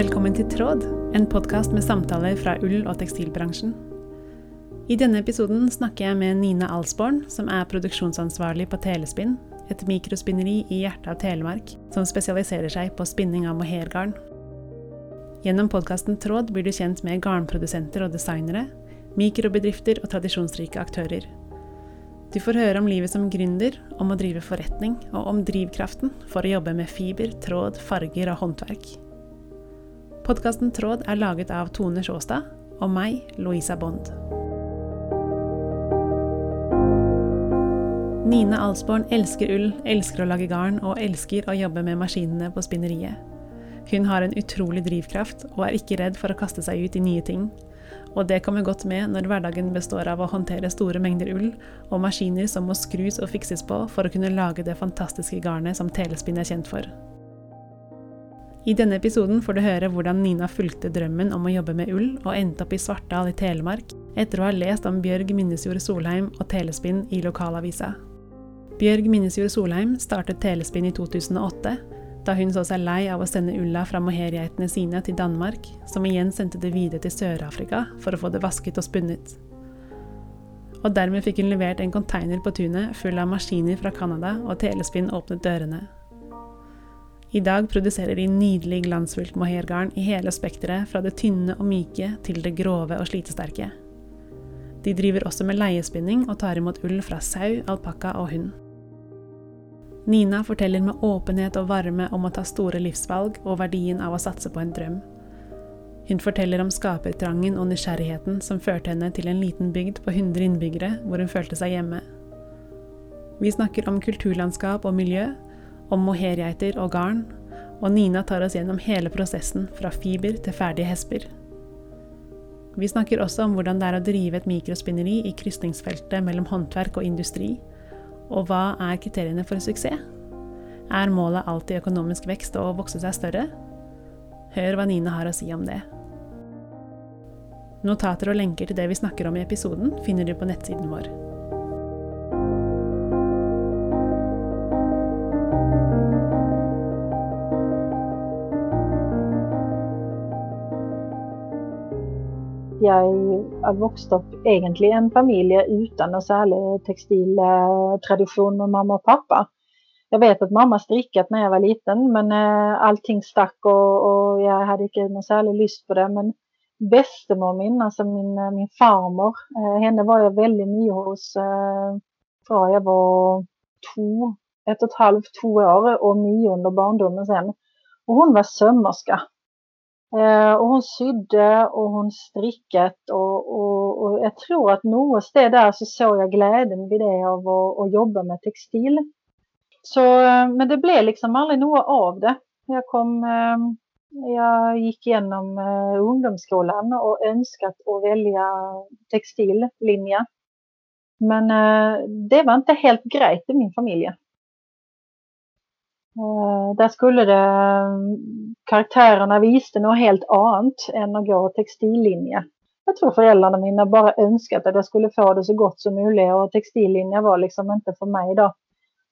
Velkommen til Tråd, en podkast med samtaler fra ull- og tekstilbransjen. I denne episoden snakker jeg med Nina Alsborn, som er produksjonsansvarlig på Telespinn, et mikrospinneri i hjertet av Telemark som spesialiserer seg på spinning av mohairgarn. Gjennom podkasten Tråd blir du kjent med garnprodusenter og designere, mikrobedrifter og tradisjonsrike aktører. Du får høre om livet som gründer, om å drive forretning, og om drivkraften for å jobbe med fiber, tråd, farger og håndverk. Podkasten Tråd er laget av Tone Sjåstad og meg, Louisa Bond. Nina Alsborn elsker ull, elsker å lage garn og elsker å jobbe med maskinene på spinneriet. Hun har en utrolig drivkraft og er ikke redd for å kaste seg ut i nye ting. Og det kommer godt med når hverdagen består av å håndtere store mengder ull og maskiner som må skrus og fikses på for å kunne lage det fantastiske garnet som telespinn er kjent for. I denne episoden får du høre hvordan Nina fulgte drømmen om å jobbe med ull, og endte opp i Svartdal i Telemark etter å ha lest om Bjørg Minnesjord Solheim og telespinn i lokalavisa. Bjørg Minnesjord Solheim startet telespinn i 2008, da hun så seg lei av å sende ulla fra mohairgeitene sine til Danmark, som igjen sendte det videre til Sør-Afrika for å få det vasket og spunnet. Og dermed fikk hun levert en container på tunet full av maskiner fra Canada, og Telespinn åpnet dørene. I dag produserer de nydelig glansfullt mohairgarn i hele spekteret, fra det tynne og myke til det grove og slitesterke. De driver også med leiespinning og tar imot ull fra sau, alpakka og hund. Nina forteller med åpenhet og varme om å ta store livsvalg og verdien av å satse på en drøm. Hun forteller om skapertrangen og nysgjerrigheten som førte henne til en liten bygd på 100 innbyggere hvor hun følte seg hjemme. Vi snakker om kulturlandskap og miljø, om mohairgeiter og garn, og Nina tar oss gjennom hele prosessen fra fiber til ferdige hesper. Vi snakker også om hvordan det er å drive et mikrospinneri i krysningsfeltet mellom håndverk og industri, og hva er kriteriene for suksess? Er målet alltid økonomisk vekst og å vokse seg større? Hør hva Nina har å si om det. Notater og lenker til det vi snakker om i episoden, finner du på nettsiden vår. Jag är vuxit upp egentligen en familj utan någon særlig textiltradition med mamma och pappa. Jag vet att mamma strickat när jag var liten, men eh, allting stack och, och jag hade inte någon særlig lust på det. Men bestemor min, alltså min, eh, min farmor, eh, henne var jag väldigt mycket hos från jag var två, ett och ett halvt, två år, och nio under barndomen sen. Och hon var sömmerska. Eh, og hun sydde och hon strikket, och, och, och jag tror att någonstans där så såg jag glädjen vid det av att, att jobba med textil. Så, eh, men det blev liksom aldrig något av det. Jag kom eh, gick igenom eh, gjennom ungdomsskolen og ønsket å velge. Men eh, det var inte helt grejt i min familj. Eh, där skulle det, karaktärerna visste nog helt annat än att gå textillinje. Jag tror föräldrarna mina bara önskat att jag skulle få det så gott som möjligt och textillinje var liksom inte för mig då.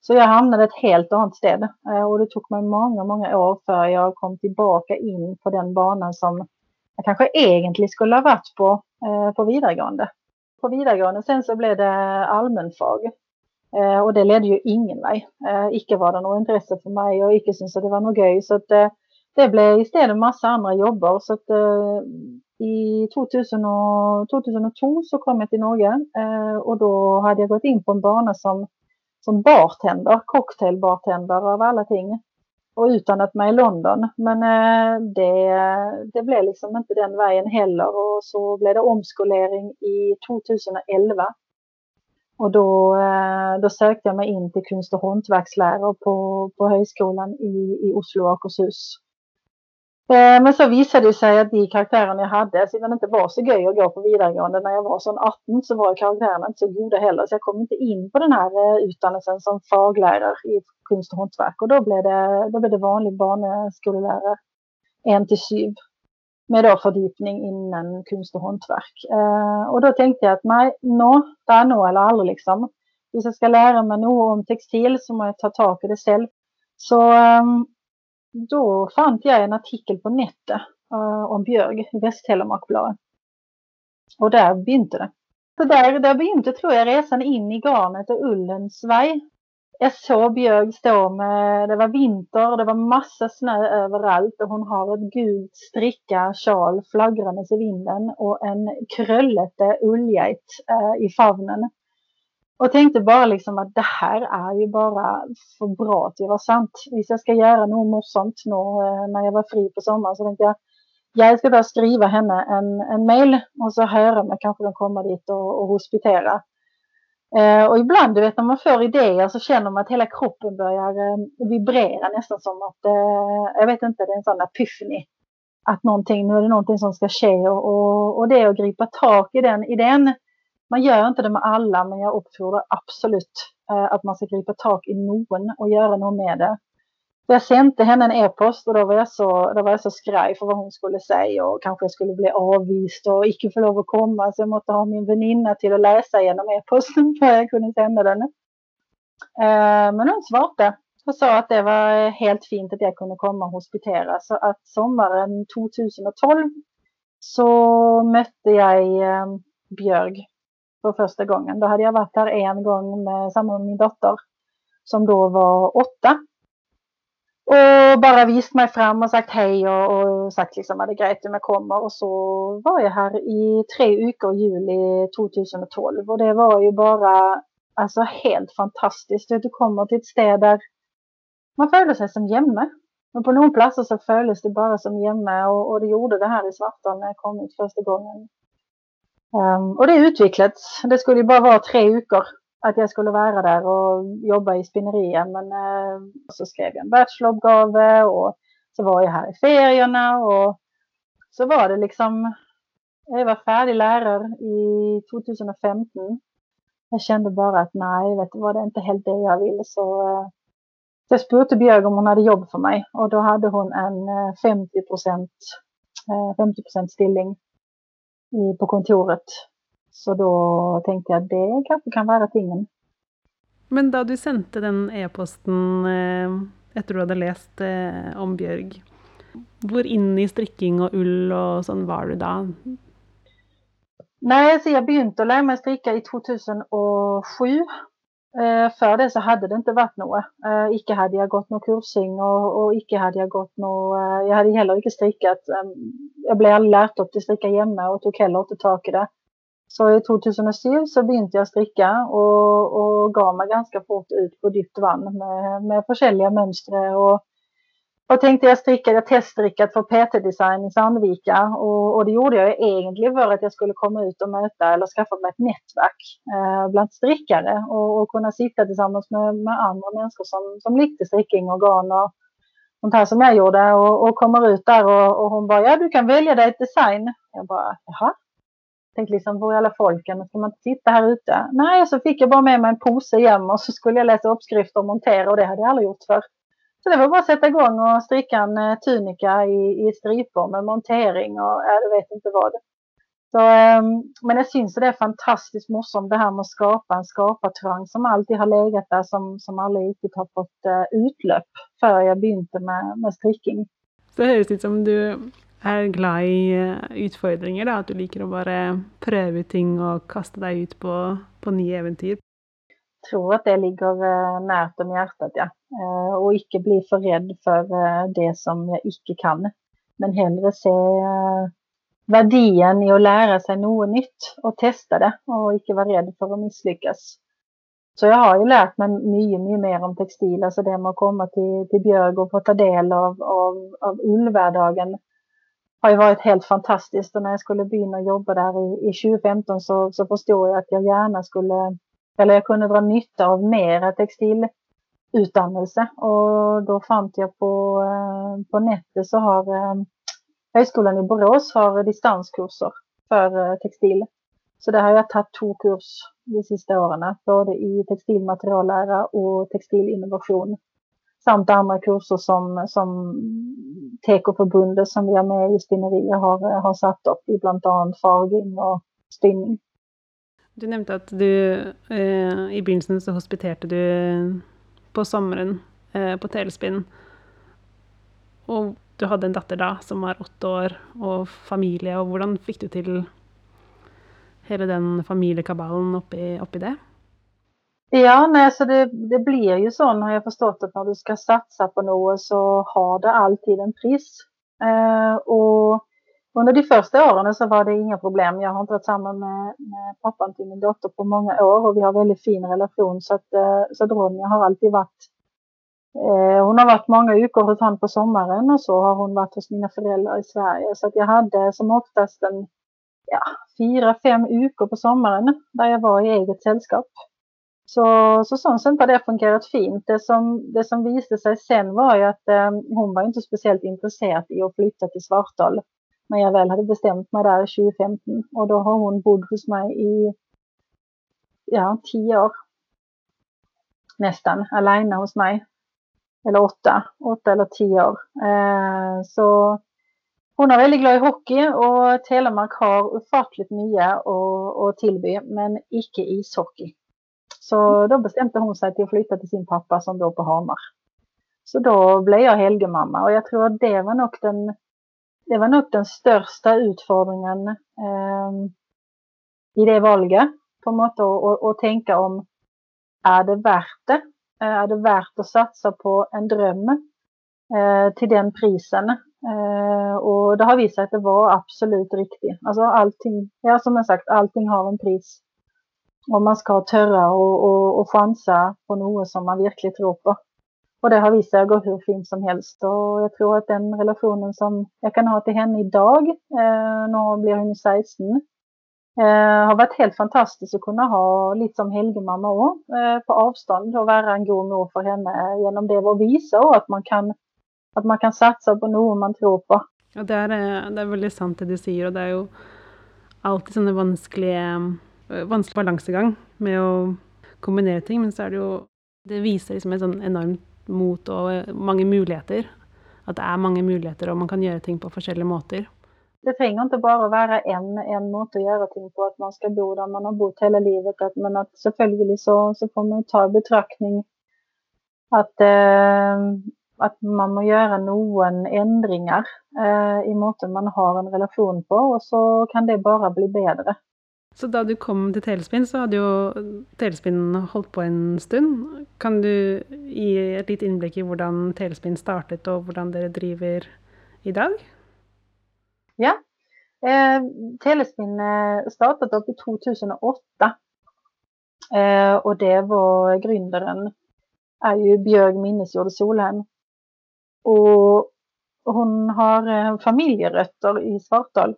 Så jag hamnade ett helt annat sted. Eh, och det tog mig många, många år för jag kom tillbaka in på den banan som jag kanske egentligen skulle ha varit på eh, på vidaregående. På vidaregående, sen så blev det allmänfag eh, och det ledde ju ingen vei. Icke var det något intresse för mig och icke syns att det var något göj. Så att, eh, det blev istället en massa andra jobber. Så at, eh, i 2000 och, 2002 så kom jag till Norge, eh, och då hade jag gått in på en bana som, som bartender, cocktailbartender av alla ting. Och utan att mig i London. Men eh, det, det blev liksom inte den vägen heller. Och så blev det omskolering i 2011 och då, eh, då sökte jag mig in till konst och hantverkslära på, på högskolan i, i Oslo och Akershus. Eh, men så visade det sig att de karaktärerna jag hade, sedan det inte var så gøy att gå på vidaregående när jag var sån 18 så var karaktärerna inte så goda heller. Så jag kom inte in på den här eh, utdannelsen som faglärare i konst och hantverk. Och då blev det, då blev det vanlig barneskolelärare, en till syv med då fördjupning innan konst och hantverk. Eh, och då tänkte jag att nej, nå, det är nog eller aldrig. liksom. Om jag ska lära mig något om textil så måste jag ta tag i det själv. Så ehm, då fann jag en artikel på nätet uh, om Björg, i Vesttelemarkbladet. Och där begynte det. Så där, där begynte tror jag resan in i garnet och ullens vei. Jag såg Björg stå med, det var vinter, det var massa snö överallt och hon har ett gult stricka sjal flaggrandes i vinden och en kröllete ullgeit uh, eh, i favnen. Och tänkte bara liksom att det här är ju bara för bra till att vara sant. Visst, jag ska göra något morsomt nu eh, när jag var fri på sommaren så tänkte jag jag ska bara skriva henne en, en mail och så höra om jag kanske kan komma dit och, och hospitera. Eh, och ibland, du vet, när man får idéer så känner man att hela kroppen börjar eh, vibrera nästan som att, eh, jag vet inte, det är en sån epiphany. Att någonting, nu är det någonting som ska ske och, och, och det att gripa tag i den idén. Man gör inte det med alla, men jag uppfordrar absolut eh, att man ska gripa tag i någon och göra något med det. Jag sände henne en e-post och då var jag så, då var jag så skraj för vad hon skulle säga och kanske jag skulle bli avvist och icke få lov att komma så jag måste ha min väninna till att läsa igenom e-posten för jag kunde sända den. Eh, men hon svarade och sa att det var helt fint att jag kunde komma och hospitera så att sommaren 2012 så mötte jag eh, Björg för första gången. Då hade jag varit här en gång med, samma med min dotter som då var åtta och bara visat mig fram och sagt hej och, och sagt liksom att det är grejt om jag kommer. Och så var jag här i tre veckor juli 2012 och det var ju bara alltså helt fantastiskt. Du kommer till ett ställe där man följer sig som hemma. Men på någon plats så följdes det bara som hemma och, och det gjorde det här i Svartan när jag kom ut första gången. Um, och det utvecklats. Det skulle ju bara vara tre veckor att jag skulle vara där och jobba i spinnerien. Men uh, så skrev jag en bacheloruppgave och så var jag här i ferierna och så var det liksom, jag var färdig lärare i 2015. Jag kände bara att nej, vet du var det inte helt det jag ville Så, uh, jag spurte Björg om hon hade jobb för mig och då hade hon en eh, 50 procent eh, 50 stilling på kontoret så då tänkte jag att det kanske kan vara tingen. Men då du sände den e-posten eh, efter du hade läst eh, om Björg, hur inne i stricking och ull och sånt var du då? Nej, så jag började lära mig stricka i 2007. Eh, för det så hade det inte varit något. Eh, icke hade jag gått någon kursing och, och icke hade jag gått något, eh, jag hade heller inte strickat. Ehm, jag blev aldrig lärt upp till stricka hemma och tog heller inte tag i det. Så i 2007 så började jag stricka och, och gav mig ganska fort ut på djupt vatten med, med olika mönster. Och, och tänkte jag stricka, jag teststrickat för PT Design i Sandvika och, och, det gjorde jag egentligen för att jag skulle komma ut och möta eller skaffa mig ett nätverk eh, bland strickare och, och, kunna sitta tillsammans med, med andra människor som, som likte stricking och garn och sånt här som jag gjorde och, och kommer ut där och, och hon bara, ja du kan välja dig ett design. Jag bara, jaha, tänkte liksom, var är alla folken? Ska man inte sitta här ute? Nej, så fick jag bara med mig en pose hem och så skulle jag läsa uppskrifter och montera och det hade jag aldrig gjort förr. Så det var bara att sätta igång och stricka en eh, tunika i, i stripor med montering och jag vet inte vad. Så, ehm, men jag syns att det är fantastiskt morsomt det här med att skapa en skapartrang som alltid har legat där som, som aldrig riktigt har fått eh, utlöp för jag begynte med, med stricking. Så det hörs ut som du är glad i eh, utfordringer, da? At du liker att bara pröva ting och kasta dig ut på, på nya äventyr. Jag tror att det ligger eh, närt om hjärtat, ja. Eh, och icke bli för rädd för eh, det som jag icke kan. Men hellre se eh, värdien i att lära sig något nytt och testa det och icke vara rädd för att misslyckas. Så jag har ju lärt mig mycket, mycket mer om textil, alltså det med att komma till, till Björg och få ta del av, av, av ullvärdagen har ju varit helt fantastiskt och när jag skulle börja jobba där i, i 2015 så, så förstod jag att jag gärna skulle, eller jag kunde dra nytta av mera textilutdannelse och då fann jag på, eh, på nätet så har eh, Högskolan i Borås har distanskurser för eh, textil. Så där har jag tagit två kurs de sista åren, både i textilmateriallära och textilinnovation samt andra kurser som, som Tekoförbundet som vi har med i spinnerier har, har satt upp i bland annat farging och spinning. Du nämnde att du eh, i begynnelsen så hospiterade du på sommaren eh, på Telespinn. Och du hade en dotter då som var åtta år, och familj och hur fick du till hela den familjekabalen uppe i, upp i det? Ja, nej, så det, det blir ju så har jag förstått att när du ska satsa på något så har det alltid en pris. Eh, och under de första åren så var det inga problem. Jag har inte varit samman med, med pappan till min dotter på många år och vi har väldigt fin relation så att, eh, så att Ronja har alltid varit eh, hon har varit många veckor hos honom på sommaren och så har hon varit hos mina föräldrar i Sverige. Så att jag hade som oftast en ja, fyra, fem veckor på sommaren där jag var i eget sällskap. Så, så sånt har det fungerat fint. Det som, det som visade sig sen var ju att eh, hon var inte speciellt intresserad i att flytta till Svartal. När jag väl hade bestämt mig där 2015 och då har hon bott hos mig i ja, tio år. Nästan, alena hos mig. Eller åtta, åtta eller tio år. Eh, så hon är väldigt glad i hockey och Telemark har ofattligt mycket att tillby, men icke ishockey. Så då bestämde hon sig till att flytta till sin pappa som bor på Hamar. Så då blev jag Helgemamma och jag tror att det var nog den, det var nog den största utfordringen eh, i det valget. På något och, och tänka om, är det värt det? Är det värt att satsa på en dröm eh, till den prisen? Eh, och det har visat sig att det var absolut riktigt. Alltså allting, ja som jag sagt, allting har en pris om man ska törra och, och, och chansa på något som man verkligen tror på. Och det har visat sig gå hur fint som helst. Och jag tror att den relationen som jag kan ha till henne idag, eh, hon blir 16, eh, har varit helt fantastiskt att kunna ha lite som helgemamma också, eh, på avstånd. Och vara en god mor för henne eh, genom det och visa och att man kan att man kan satsa på något man tror på. Ja, det är, eh, det är väldigt sant det du säger. Och det är ju alltid sådana vanskliga eh, balansgång med att kombinera ting, men så är det ju, Det visar liksom et sån enormt mot og eh, mange muligheter. At det er mange muligheter, og man kan gjøre ting på forskjellige måter. Det trenger inte bara vara en, en måte att göra ting på, att man ska bo där man har bott hela livet. Att, men att selvfølgelig så, så får man ta i betraktning att, eh, att man må göra noen ändringar eh, i måten man har en relation på, och så kan det bara bli bättre. Så da du kom til Telespin så hadde jo Telespin holdt på en stund. Kan du gi et litet innblikk i hvordan Telespin startet, og hvordan dere driver i dag? Ja. Eh, Telespin eh, startet opp i 2008. Eh, og det var gründeren är ju Björg Minnesjord Solheim. Och hon har eh, familjerötter i Svartdal,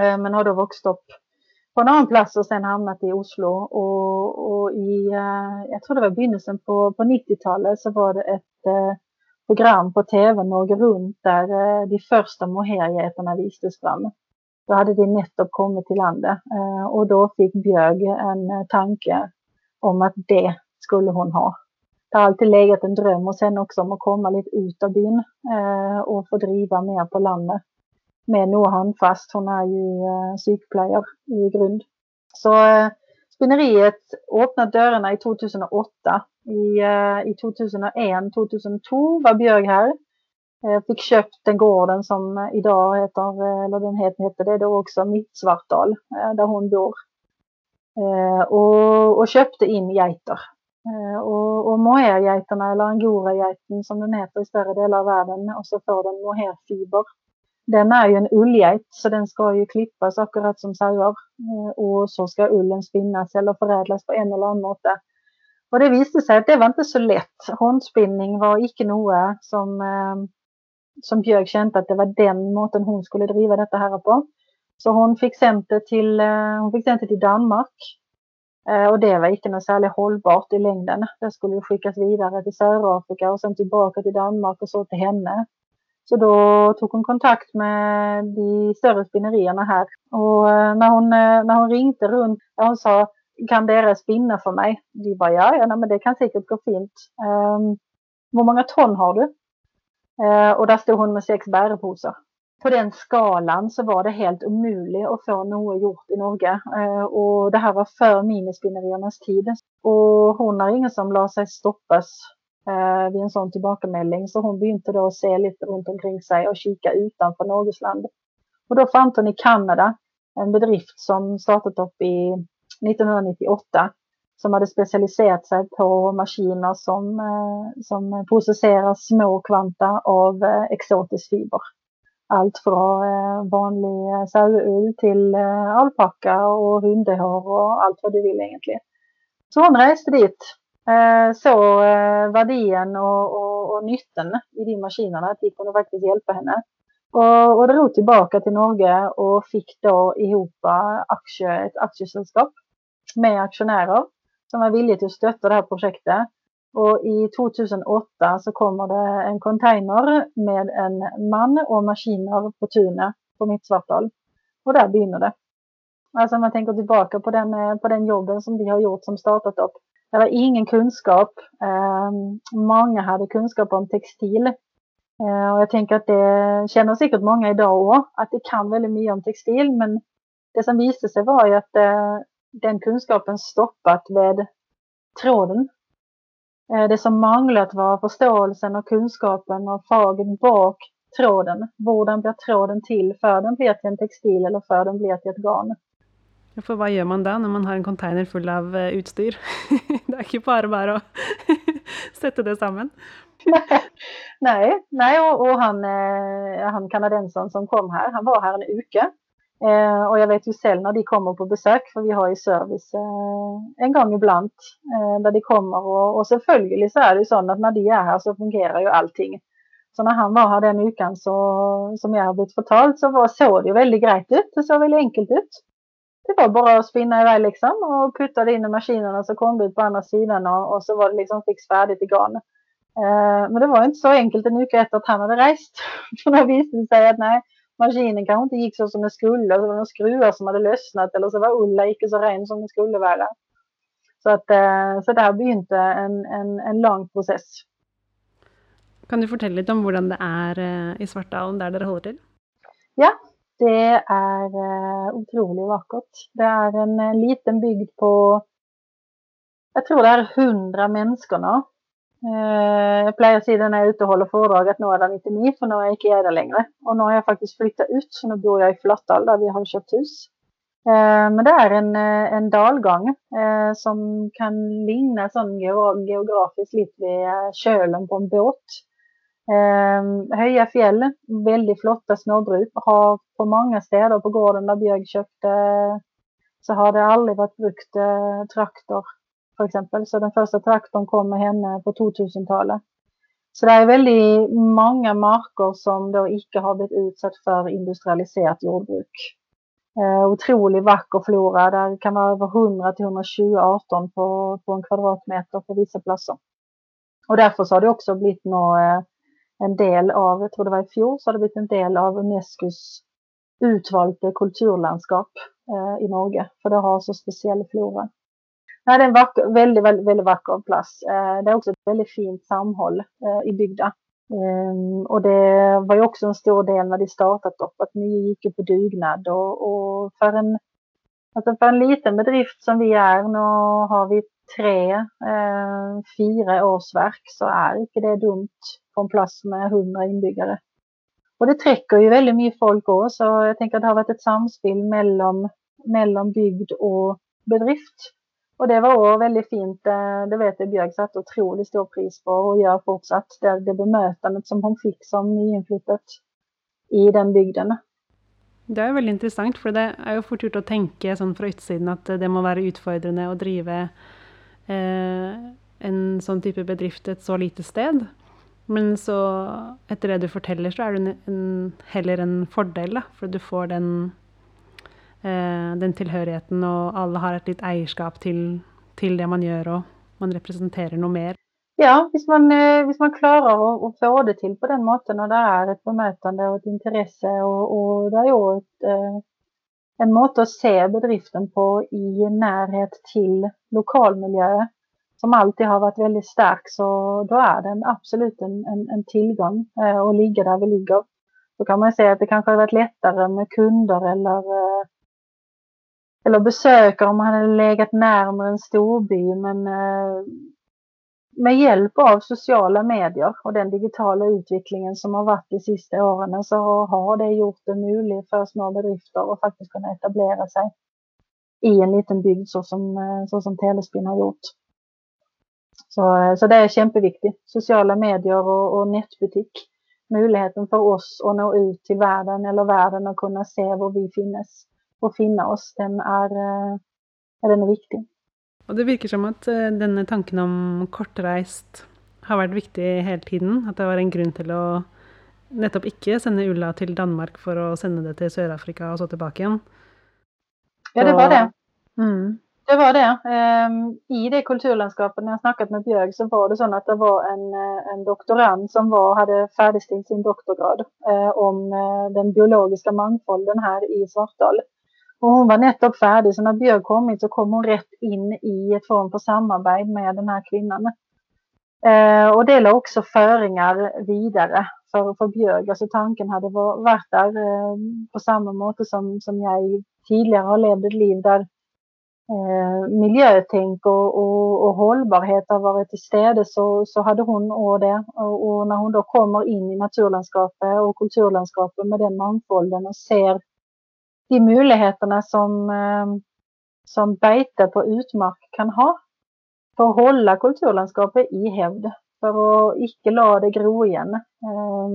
eh, men har då vuxit upp på en annan plats och sen hamnat i Oslo. Och, och i, eh, jag tror det var begynnelsen på, på 90-talet så var det ett eh, program på tv Norge Runt där eh, de första mohairgetarna vistes fram. Då hade de nettopp kommit till landet eh, och då fick Björg en eh, tanke om att det skulle hon ha. Det har alltid legat en dröm och sen också om att komma lite ut av byn eh, och få driva mer på landet med noe handfast. Hon är ju eh, i grund. Så eh, spinneriet öppnade dörrarna i 2008. I, eh, i 2001-2002 var Björg här. Eh, fick köpt den gården som eh, idag heter, eh, eller den heter, heter det då också, Mittsvartdal, eh, där hon bor. Eh, och, och köpte in geiter. och, och mohairgeiterna, eller angora som den heter i större delar av världen, och så får den mohairfiber den är ju en ullgeit så den ska ju klippas akkurat som sauer eh, och så ska ullen spinnas eller förädlas på en eller annan måte. Och det visade sig att det var inte så lätt. Håndspinning var icke något som, eh, som Björk kände att det var den måten hon skulle driva detta här på. Så hon fick sänt det till, eh, hon fick sänt det till Danmark. Och det var inte något särskilt hållbart i längden. Det skulle skickas vidare till Sydafrika och sen tillbaka till Danmark och så till henne. Så då tog hon kontakt med de större spinnerierna här och eh, när hon, eh, när hon ringde runt och hon sa kan deras spinna för mig? De bara ja, ja men det kan säkert gå fint. Um, hur många ton har du? Uh, och där stod hon med sex bärepåsar. På den skalan så var det helt omöjligt att få något gjort i Norge. Uh, och det här var för minispinneriernas tid. Och hon har ingen som lade sig stoppas eh, vid en sån tillbakamelding. Så hon begynte då se lite runt omkring sig och kika utanför Norgesland. Och då fann hon i Kanada en bedrift som startat upp i 1998 som hade specialiserat sig på maskiner som, eh, som processerar små kvanta av eh, exotisk fiber. Allt från eh, vanlig eh, sälull till eh, alpacka och hundehår och allt vad du vill egentligen. Så hon reste dit, Eh, såg eh, värdien och, och, och nyttan i de maskinerna, att de kunde faktiskt hjälpa henne. Och, och drog tillbaka till Norge och fick då ihop aktie, ett aktiesällskap med aktionärer som var villiga till att stötta det här projektet. Och i 2008 så kommer det en container med en man och maskiner på tunet på Mittsvartdal. Och där begynner det. Alltså om man tänker tillbaka på den, eh, på den jobben som vi har gjort som startat upp. Det var ingen kunskap. Ehm, många hade kunskap om textil. Eh, och jag tänker att det känner säkert många idag också, att det kan väldigt mycket om textil. Men det som visade sig var ju att eh, den kunskapen stoppat vid tråden. Eh, det som manglat var förståelsen och kunskapen och fagen bak tråden. Hur blir tråden till för den blir till en textil eller för den blir till ett garn. För vad gör man då när man har en container full av eh, utstyr? det är inte bara bara att sätta det samman. nej, nej och, och han, eh, han kanadensaren som kom här, han var här en uke Eh, och jag vet ju själv när de kommer på besök, för vi har ju service eh, en gång ibland eh, där de kommer och, och selvfølgelig så är det ju så att när de är här så fungerar ju allting. Så när han var här den veckan så, som jag har blivit förtalt så var, såg det ju väldigt grejt ut. Det såg väldigt enkelt ut. Det var bara att spinna iväg liksom och putta det in i maskinerna så kom det ut på andra sidan och, och så var det liksom fix färdigt i garn. Eh, men det var inte så enkelt en vecka efter att han hade rest. För då visade det sig att nej, maskinen kanske inte gick så som den skulle. Så var det några skruvar som hade lösnat eller så var ullen inte så ren som den skulle vara. Så, att, eh, så där begynte en, en, en lång process. Kan du berätta lite om hur det är eh, i Svartdalen där ni håller till? Ja, det är eh, otroligt vackert. Det är en eh, liten bygd på, jag tror det är hundra människor jag eh, pleier å si det när jag är ute och håller föredrag att nu är det inte mer för nu är jag inte där längre. Och nu har jag faktiskt flyttat ut så nu bor jag i Flatdal där vi har köpt hus. Men det är en, en dalgång som kan likna geografiskt lite vid kölen på en båt. Ehm, Höja fjäll, väldigt flotta småbruk. Har på många städer på gården där Björg köpte så har det aldrig varit brukt eh, traktor för exempel. Så den första traktorn kom med henne på 2000-talet. Så det är väldigt många marker som då icke har blivit utsatt för industrialiserat jordbruk. Eh, otroligt vacker flora. Där kan vara över 100 till 120 arter på, på en kvadratmeter på vissa platser. Och därför så har det också blivit några eh, en del av, jag tror det var i fjol, så har det blivit en del av Unescos utvalda kulturlandskap eh, i Norge. För det har så speciell flora. Nej, det är en vacker, väldigt, väldigt, väldigt vacker plats. Eh, det är också ett väldigt fint samhåll eh, i bygda. Um, ehm, och det var ju också en stor del när de startat upp att ni gick på dugnad och, och för en Alltså för en liten bedrift som vi är, nu har vi tre, eh, fyra årsverk, så är inte det dumt på en plats med hundra inbyggare. Och det träcker ju väldigt mycket folk också, så jag tänker att det har varit ett samspel mellan, mellan bygd och bedrift. Och det var också väldigt fint. Eh, det vet jag Björk satte otroligt stor pris på och gör fortsatt. Det, det bemötandet som hon fick som nyinflyttat i den bygden. Det är väldigt intressant, för det är ju fort gjort att tänka sånn från utsidan att det må vara utfordrande att driva eh, en sån typ av bedrift ett så litet sted. Men så, efter det du berättar så är det en, en, heller en fördel, da, for du får den Eh, den tilhørigheten, og alle har et litt eierskap til, til, det man gjør, og man representerer noe mer. Ja, hvis man, eh, hvis eh, man klarer å, å, få det til på den måten, og det er et bemøtende og et interesse, og, og det er jo et, eh, en måte å se bedriften på i nærhet til lokalmiljøet, som alltid har varit väldigt stark, så då är den absolut en, en, en tillgång eh, att ligga där vi ligger. Då kan man säga att det kanske har varit lättare med kunder eller eh, eller besökare om man hade legat närmare en storby. Men eh, med hjälp av sociala medier och den digitala utvecklingen som har varit de sista åren så har det gjort det möjligt för små bedrifter att faktiskt kunna etablera sig i en liten bygd så som, eh, så som Telespin har gjort. Så, eh, så det är jätteviktigt. Sociala medier och, och nätbutik. Möjligheten för oss att nå ut till världen eller världen att kunna se var vi finnes och finna oss, den är, den är viktig. Og det virker som at eh, denne tanken om kortreist har vært viktig hele tiden. At det var en grunn til å nettopp ikke sende Ulla til Danmark for å sende det til Sør-Afrika og så tilbake igjen. Ja, det var det. Mm. Det var det. Ehm, I det kulturlandskapet, när jag snackat med Björg, så var det så att det var en, eh, en doktorand som var, hade färdigställt sin doktorgrad eh, om eh, den biologiska mångfalden här i Svartdal. Och hon var nettopp färdig så när Björg kommit så kom hon rätt in i ett form för samarbete med den här kvinnan. Och det la också föringar vidare för, för Björg. Alltså tanken hade varit där på samma måte som, som jag tidigare har levt ett liv där eh, miljötänk och, och, och, hållbarhet har varit i städer så, så hade hon och det. Och, och, när hon då kommer in i naturlandskapet och kulturlandskapet med den mångfalden och ser de möjligheterna som, eh, som bete på utmark kan ha för att hålla kulturlandskapet i hävd, för att inte låta det gro igen. Eh,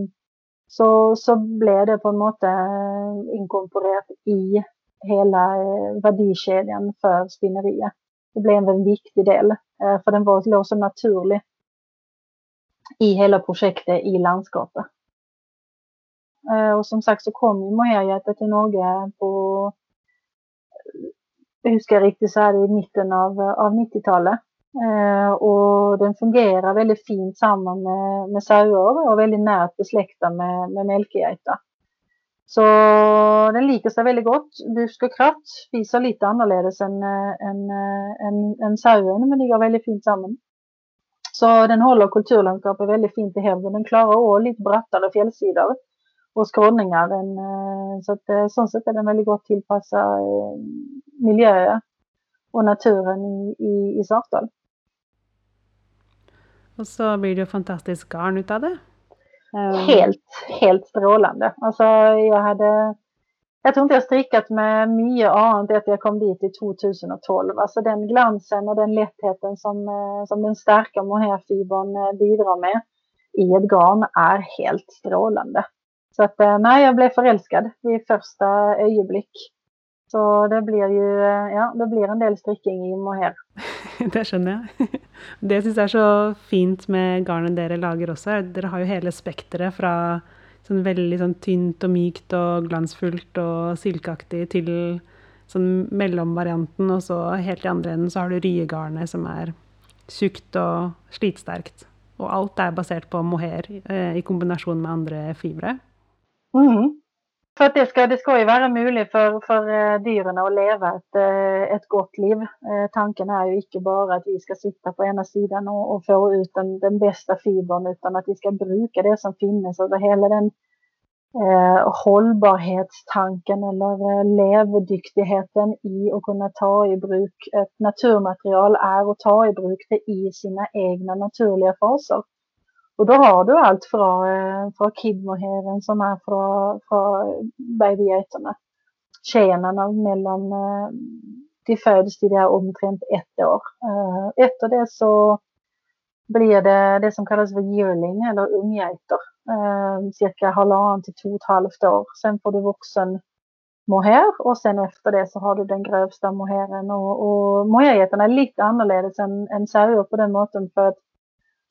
så, så blev det på en måte eh, inkorporerat i hela eh, värdekedjan för spinneriet. Det blev en viktig del, eh, för den var, låg så naturlig i hela projektet i landskapet. Eh, och som sagt så kom ju mohairgätet till Norge på, jag huskar riktigt så här i mitten av, av 90-talet. Och den fungerar väldigt fint samman med, med sauer och väldigt nära besläktad med, med melkgejta. Så den liker sig väldigt gott. Busk och kratt spiser lite annorlunda än, än, eh, än, eh, än sauen men de går väldigt fint samman. Så den håller kulturlandskapet väldigt fint i hävden. Den klarar av lite brattare fjällsidor och skråningar. Eh, den, så att eh, sånt sätt är den väldigt gott tillpassad eh, miljö och naturen i, i, i Svartdal. Och så blir det fantastiskt garn utav det. Ehm. Helt, helt strålande. Alltså jag hade jag tror inte jag strickat med mycket annat efter jag kom dit i 2012. Alltså den glansen och den lättheten som, eh, som den starka mohairfibern eh, bidrar med i ett garn är helt strålande. Så att eh, nej, jag blev förälskad vid första ögonblick. Så det blir ju, eh, ja, det blir en del strikking i mohair. det skjønner jeg. Det syns jeg er så fint med garnet dere lager også. Dere har jo hele spekteret fra sånn veldig sånn tynt og mykt og glansfullt og silkeaktig til sånn mellomvarianten, og så helt i andre enden så har du ryegarnet som er tjukt og slitsterkt. Og alt er basert på mohair eh, i kombinasjon med andre fibre. Mm. För att det ska, det ska ju vara möjligt för, för eh, dyren att leva ett, eh, ett gott liv. Eh, tanken är ju inte bara att vi ska sitta på ena sidan och, och få ut den, den bästa fibern utan att vi ska bruka det som finns. Alltså hela den eh, hållbarhetstanken eller levdyktigheten i att kunna ta i bruk ett naturmaterial är att ta i bruk det i sina egna naturliga faser. Och då har du allt från, eh, från kidmoheren som är från, från babygeiterna. Tjejerna mellan, eh, de föds till det är omtrent ett år. Eh, efter det så blir det det som kallas för yearling eller unggeiter. Eh, cirka halvandet till två och ett halvt år. Sen får du vuxen mohair och sen efter det så har du den grövsta mohairen. Och, och mohairgeiterna är lite annorlunda än, än sauer på den måten för att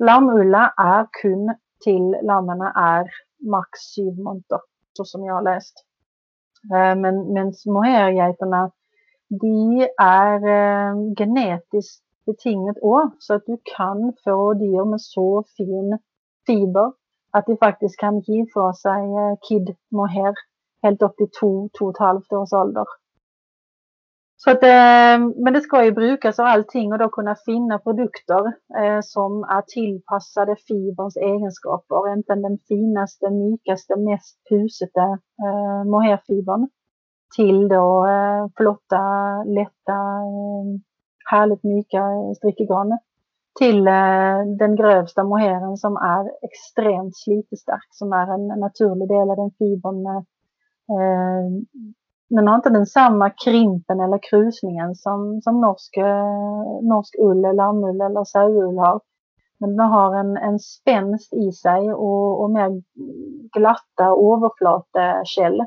Lammulla är kun till lammen är max sju månader, så som jag har läst. Eh, men, men mohairgeiterna, de är eh, genetiskt betinget också, så att du kan få djur med så fin fiber att de faktiskt kan ge från sig eh, kid mohair helt upp till två, två och ett halvt års ålder. Så att, eh, men det ska ju brukas av allting och då kunna finna produkter eh, som är tillpassade fiberns egenskaper. Inte den finaste, mjukaste, mest pusete eh, mohairfibern till då flotta, lätta, härligt mjuka strickegarn. till den grövsta mohairen som är extremt slitestark, som är en naturlig del av den fibern. Den har inte den samma krimpen eller krusningen som, som norsk, eh, norsk ull, lammull eller sauull har. Men den har en, en spänst i sig och, och mer glatta överflatekäll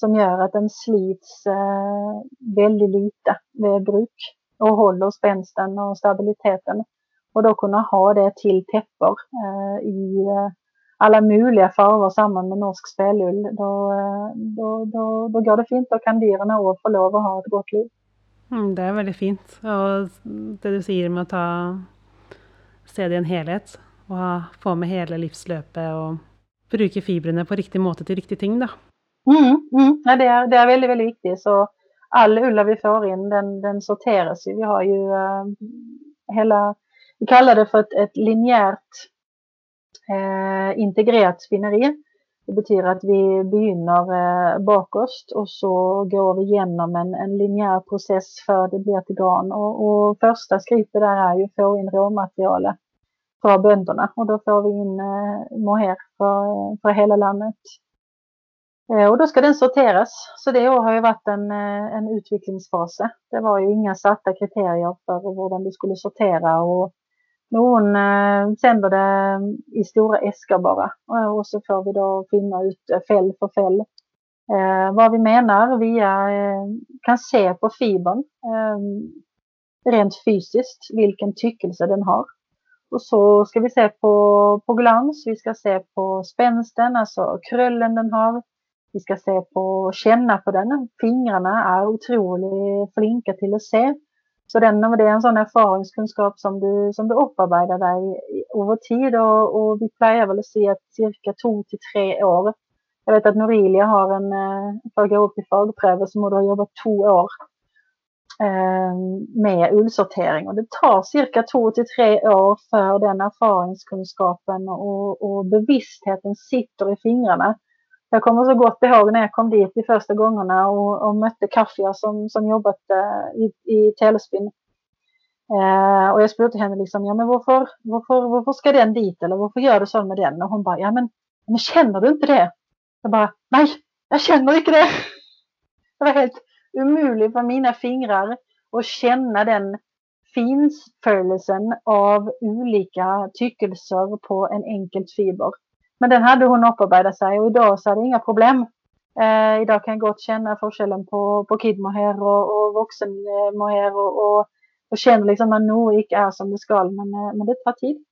som gör att den slits eh, väldigt lite vid bruk och håller spänsten och stabiliteten. Och då kunna ha det till täppor eh, i eh, alla möjliga farver samman med norsk spelull. Då, eh, då, då, då går det fint och kandirerna och får lov att ha ett gott liv. Mm, det är väldigt fint. Och det du säger med att ta, se det i en helhet och ha, få med hela livslöpet och bruka fibrerna på riktig måte till riktig ting. Då. Mm, mm. Ja, det, är, det är väldigt, väldigt viktigt. Så all ulla vi får in den, den sorteras ju. Vi har ju uh, hela, vi kallar det för ett, ett linjärt Eh, integrerat spinneri. Det betyder att vi begynner eh, bakost och så går vi igenom en, en linjär process för det blir till garn. Och, och första skrittet där är ju att få in råmaterialet för bönderna och då får vi in eh, mohair för, för hela landet. Eh, och då ska den sorteras. Så det år har ju varit en, eh, en utvecklingsfas. Det var ju inga satta kriterier för hur den skulle sortera och hon eh, sänder det i stora äskar bara eh, och så får vi då finna ut eh, fäll för fäll. Eh, vad vi menar via, eh, kan se på fibern eh, rent fysiskt vilken tyckelse den har. Och så ska vi se på, på glans, vi ska se på spänsten, alltså kröllen den har, vi ska se på, känna på den. Fingrarna är otroligt flinka till att se. Så den, det är en sån erfaringskunskap som du, som du upparbetar dig över tid och, och vi plejer väl att se att cirka två till tre år. Jag vet att Norilia har en, eh, för att upp i fagpröver så må du ha jobbat två år eh, med ullsortering och det tar cirka två till tre år för den erfaringskunskapen och, och bevisstheten sitter i fingrarna. Jag kommer så gott ihåg när jag kom dit de första gångerna och, och mötte Kaffia som, som jobbat eh, i, i Telespin. Eh, och jag frågade henne liksom, ja men varför, varför, varför ska den dit eller varför gör du så med den? Och hon bara, ja men, men känner du inte det? Jag bara, nej, jag känner inte det. Det var helt omöjligt för mina fingrar att känna den finföljelsen av olika tyckelser på en enkelt fiber. Men den hade hon upparbetat sig och idag så är det inga problem. Eh, idag kan jag gott känna forskellen på, på kid och, och vuxen och, och, och känner liksom att nog inte är som det ska men, eh, men det tar tid.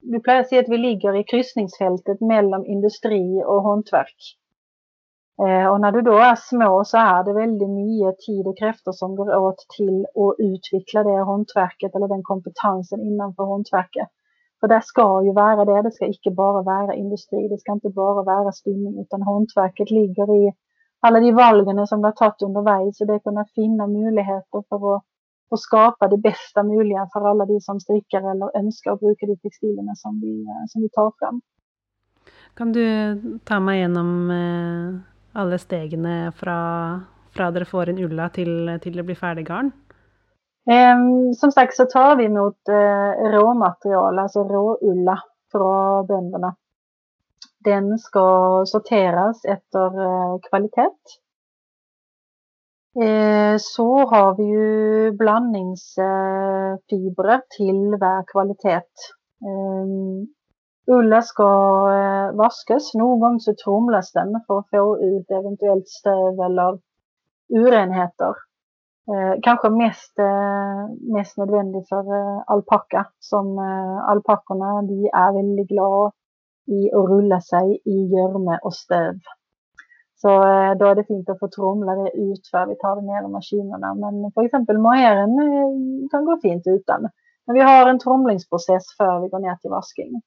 Vi plöjer se att vi ligger i kryssningsfältet mellan industri och hantverk. Eh, och när du då är små så är det väldigt mycket tid och krafter som går åt till att utveckla det hantverket eller den kompetensen innanför hantverket. För det ska ju vara det, det ska inte bara vara industri, det ska inte bara vara spinning utan hantverket ligger i alla de valgen som vi har tagit under vägen så det är kunna finna möjligheter för att, att skapa det bästa möjliga för alla de som strickar eller önskar att bruka de textilerna som vi, eh, som vi tar fram. Kan du ta mig igenom eh, alla stegen från, från att får en ulla till, till det blir färdiggarn? garn? Ehm, som sagt så tar vi emot eh, råmaterial, alltså råulla från bönderna. Den ska sorteras efter eh, kvalitet. Eh, så har vi ju blandningsfibrer till varje kvalitet. Ehm, ulla ska vaskas. Någon gång så tromlas den för att få ut eventuellt stöv eller urenheter. Eh, kanske mest, eh, mest nödvändig för eh, alpacka som eh, alpackorna de är väldigt glada i att rulla sig i görme och stöv. Så eh, då är det fint att få tromla det ut för vi tar det ner i maskinerna. Men för exempel mohairen eh, kan gå fint utan. Men vi har en tromlingsprocess för vi går ner till vasking.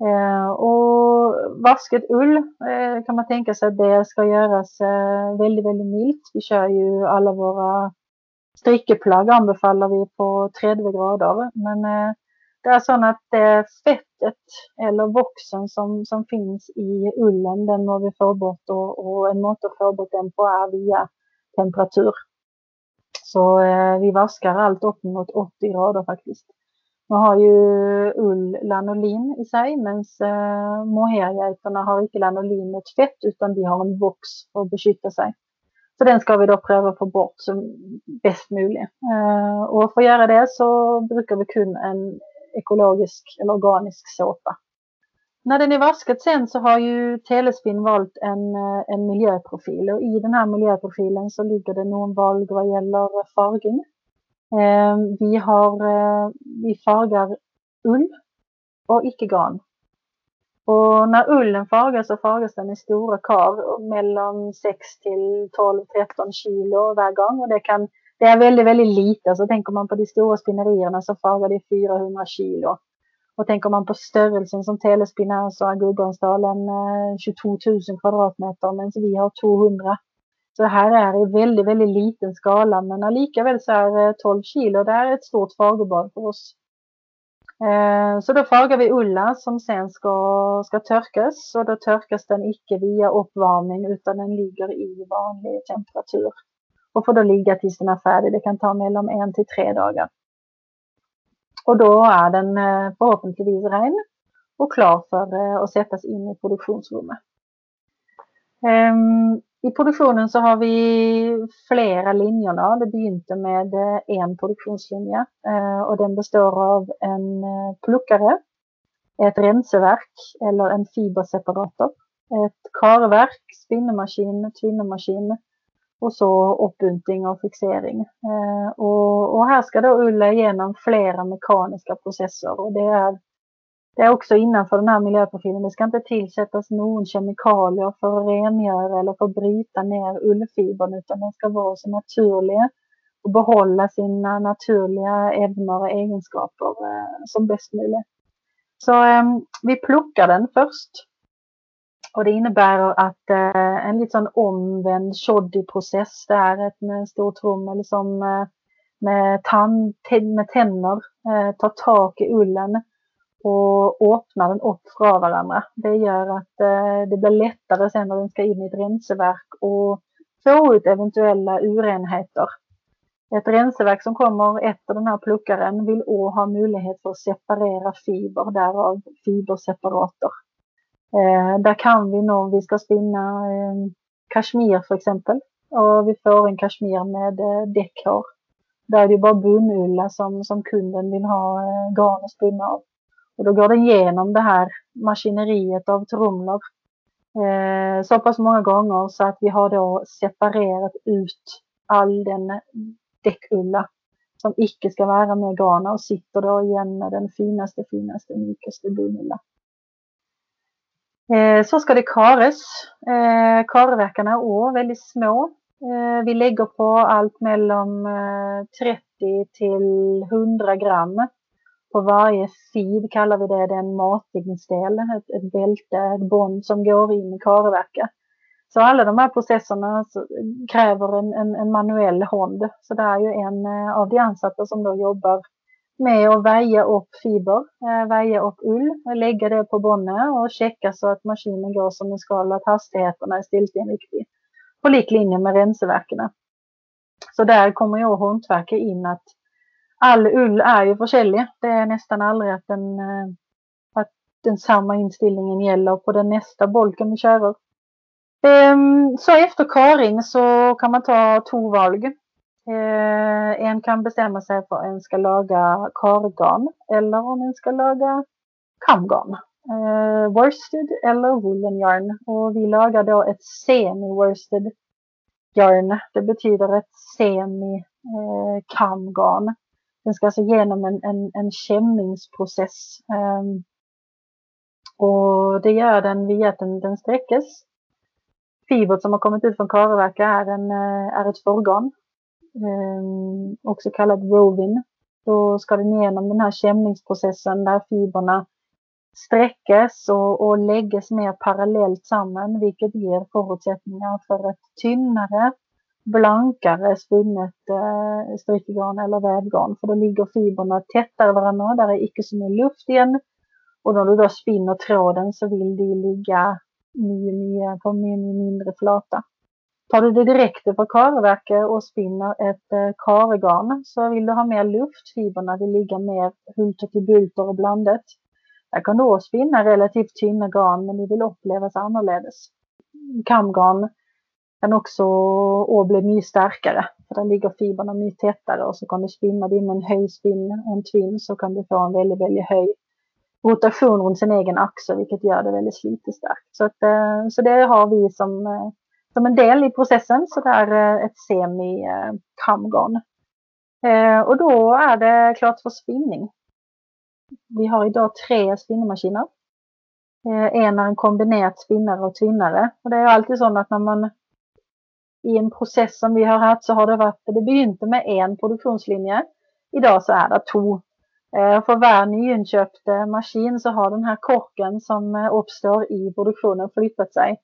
Eh, och vasket ull eh, kan man tänka sig att det ska göras eh, väldigt, väldigt milt. Vi kör ju alla våra strickeplagg anbefaller vi på 30 grader. Men eh, det är så att det fettet eller voxen som, som finns i ullen den må vi få bort och, och en mått att få bort den på är via temperatur. Så eh, vi vaskar allt upp mot 80 grader faktiskt. Nu har ju ull lanolin i sig medan eh, mohairgeiterna har inte lanolinet fett utan de har en box för att beskydda sig. Så den ska vi då pröva att få bort som bäst möjligt. Eh, och för att göra det så brukar vi kun en ekologisk eller organisk såpa. När den är vaskat sen så har ju Telespin valt en, eh, en miljöprofil och i den här miljöprofilen så ligger det någon val vad gäller farging. Eh, vi, har, eh, vi fargar ull och icke gran. Och när ullen fargas så fargas den i stora kar mellan 6 till 12-13 kilo varje gång och det kan det är väldigt, väldigt lite. Så tänker man på de stora spinnerierna så fargar det 400 kilo. Och tänker man på störelsen som Telespinär så är Gullbrandsdalen 22 eh, 000 kvadratmeter medan vi har 200. Så det här är i väldigt, väldigt liten skala men likaväl så är eh, 12 kilo det är ett stort fagerbad för oss. Eh, så då frågar vi ulla som sen ska, ska törkas och då törkas den icke via uppvärmning utan den ligger i vanlig temperatur och får då ligga tills den är färdig. Det kan ta mellan en till tre dagar. Och då är den eh, förhoppningsvis ren och klar för att sättas in i produktionsrummet. Ehm, i produktionen så har vi flera linjerna. Det begynte med eh, en produktionslinje eh, och den består av en eh, pluckare, ett renseverk eller en fiberseparator, ett karverk, spinnemaskin, tvinnemaskin, och så uppbuntning och fixering. Och, här ska då Ulla igenom flera mekaniska processer och det är, det är också innanför den här miljöprofilen. Det ska inte tillsättas någon kemikalier för att rengöra eller för att bryta ner ullfibern utan den ska vara så naturlig och behålla sina naturliga ämnen och egenskaper eh, som bäst möjligt. Så eh, vi plockar den först och det innebär att eh, en lite sån omvänd shoddy-process. Det är med en stor trommel som eh, med, tand, med tänder eh, tar tak i ullen och öppnar den upp från varandra. Det gör att eh, det blir lättare sen när den ska in i ett renseverk och få ut eventuella urenheter. Ett renseverk som kommer efter den här pluckaren vill också ha möjlighet för att separera fiber, därav fiberseparator. Eh, där kan vi nog, vi ska spinna eh, kashmir för exempel. Och vi får en kashmir med eh, däckhår. Där är det bara bunnulla som, som kunden vill ha eh, att spunna av. Och då går den igenom det här maskineriet av trumlor eh, så pass många gånger så att vi har då separerat ut all den däckulla som icke ska vara med garna och sitter då igen med den finaste, finaste, mjukaste bomulla. Eh, så ska det kares. Eh, Karverkarna är väldigt små. Eh, vi lägger på allt mellan eh, 30 till 100 gram på varje feed kallar vi det, det är en matningsdel, ett, ett bälte, ett bond som går in i karverket. Så alla de här processerna kräver en, en, en manuell hand. Så det är ju en eh, av de ansatta som då jobbar med att väja upp fiber, eh, väja upp ull, lägga det på bonden och checka så att maskinen går som den ska och att hastigheterna är stillstående på lik linje med renseverken. Så där kommer ju hantverket in att all ull är ju försäljlig. Det är nästan aldrig att den, eh, att den samma inställningen gäller på den nästa bolken vi kör. Ehm, så efter karing så kan man ta två val. Eh, en kan bestämma sig för om en ska laga kargarn eller om en ska laga kamgarn. Eh, worsted eller woolen yarn. Och vi lagar då ett semi-worsted yarn. Det betyder ett semi-kamgarn. Den ska alltså genom en, en, en kämningsprocess. Um, ehm, och det gör den via att den, den sträckes. Fibret som har kommit ut från karverket är, en, eh, är ett förgarn um, ehm, också kallat rovin. Då ska den genom den här kämningsprocessen där fibrerna sträckes och, och läggs mer parallellt samman vilket ger förutsättningar för ett tynnare, blankare spunnet eh, strickgarn eller vävgarn. För då ligger fibrerna tättare varandra, där är icke så mycket luft igen. Och när du då spinner tråden så vill de ligga mycket, mycket, på mycket mindre flata. Tar du det direkt från karverket och spinner ett eh, kargarn så vill du ha mer luft, fibrerna vill ligga mer hulter till bulter och blandet. Där kan du också spinna relativt tynna garn men det vill upplevas annorledes. Kamgarn kan också bli mycket starkare för där ligger fibrerna mycket tätare och så kan du spinna din med en höjspinn en twin så kan du få en väldigt, väldigt hög rotation runt sin egen axel vilket gör det väldigt slitestarkt. Så, att, eh, så det har vi som, eh, som en del i processen, så det är eh, ett semi-kamgarn. Och då är det klart för spinning. Vi har idag tre spinnmaskiner. En är en kombinerad spinnare och tvinnare. Och det är alltid så att när man i en process som vi har haft så har det varit, det begynte med en produktionslinje. Idag så är det två. Eh, för varje nyinköpt eh, maskin så har den här korken som eh, uppstår i produktionen flyttat sig.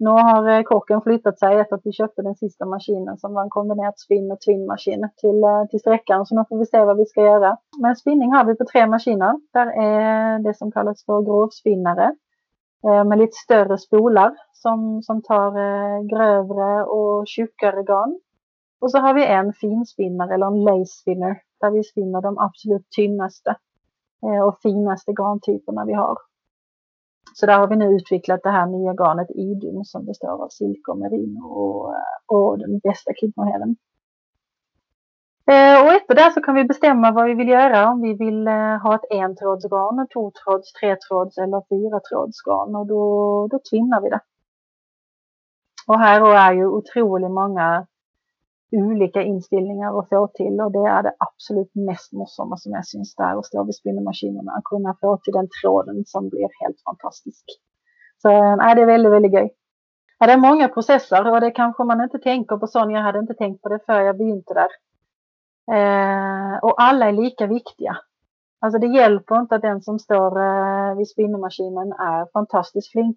Nu har korken flyttat sig efter att vi köpte den sista maskinen som var en kombinerad spinn och tvinnmaskin till, till sträckan. Så nu får vi se vad vi ska göra. Men spinning har vi på tre maskiner. Där är det som kallas för grovspinnare Eh, med lite större spolar som, som tar eh, grövre och tjockare garn. Och så har vi en finspinnare eller en lace spinner där vi spinner de absolut tynnaste eh, och finaste garntyperna vi har. Så där har vi nu utvecklat det här nya garnet Idun som består av silke och merino och, och den bästa kidmohälen. Eh, och efter det så kan vi bestämma vad vi vill göra. Om vi vill eh, ha ett entrådsgarn, tvåtråds, tretråds eller fyratrådsgarn och då, då tvinnar vi det. Och här är ju otroligt många olika inställningar att få till och det är det absolut mest morsamma som jag syns där och stå vid spindelmaskinerna och kunna få till den tråden som blir helt fantastisk. Så eh, nej, det är väldigt, väldigt gøy. Ja, det är många processer och det kanske man inte tänker på sån. Jag hade inte tänkt på det för jag begynte där. Eh, och alla är lika viktiga. Alltså det hjälper inte att den som står eh, vid spinnermaskinen är fantastiskt flink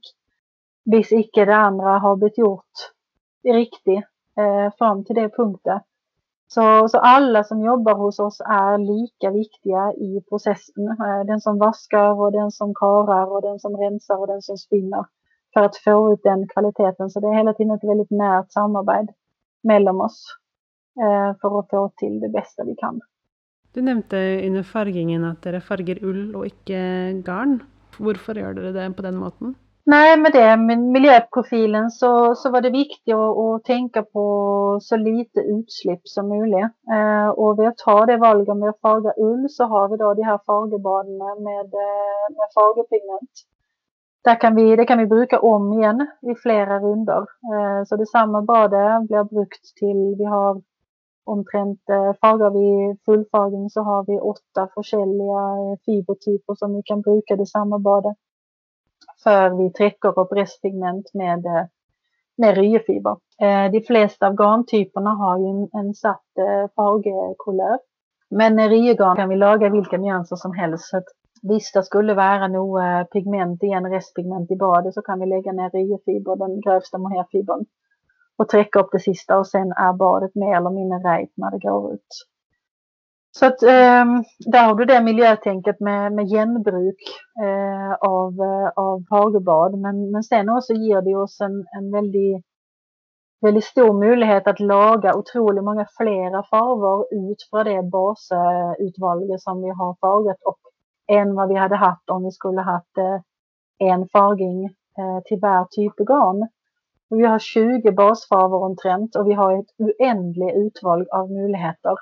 hvis icke det andra har blivit gjort riktigt eh, fram till det punkten. Så, så alla som jobbar hos oss är lika viktiga i processen. Eh, den som vaskar och den som karar och den som rensar och den som spinner för att få ut den kvaliteten. Så det är hela tiden ett väldigt närt samarbete mellan oss för att få till det bästa vi kan. Du nämnde under fargingen att ni farger ull och inte garn. Varför gör ni det på den måten? Nej, med det med miljöprofilen så, så var det viktigt att, att tänka på så lite utsläpp som möjligt. Eh, och vid att ta det valet med att farga ull så har vi då de här fargebaden med, eh, med fargepigment. Där kan vi, det kan vi bruka om igen i flera runder. Eh, så det samma badet blir brukt till, vi har omtrent, eh, fagrar fargar vi fullfagring så har vi åtta olika eh, fibertyper som vi kan bruka det samma badet för vi träcker upp restpigment med, eh, med ryefiber. De flesta av garntyperna har ju en, en satt eh, fargekulör. Men med ryegarn kan vi laga vilka nyanser som helst. Så att visst, det skulle vara något pigment igen, restpigment i badet så kan vi lägga ner ryefiber, den grövsta mohairfibern och träcka upp det sista och sen är badet mer eller mindre rejt när det går ut. Så att eh, där har du det miljötänket med, med genbruk eh, av, eh, av hagebad. Men, men sen också ger det oss en, en väldigt, väldigt stor möjlighet att laga otroligt många flera farvar ut från det basutvalget som vi har fargat och än vad vi hade haft om vi skulle haft eh, en farging eh, till varje typ garn. Vi har 20 basfarver omtrent och vi har ett oändligt utval av möjligheter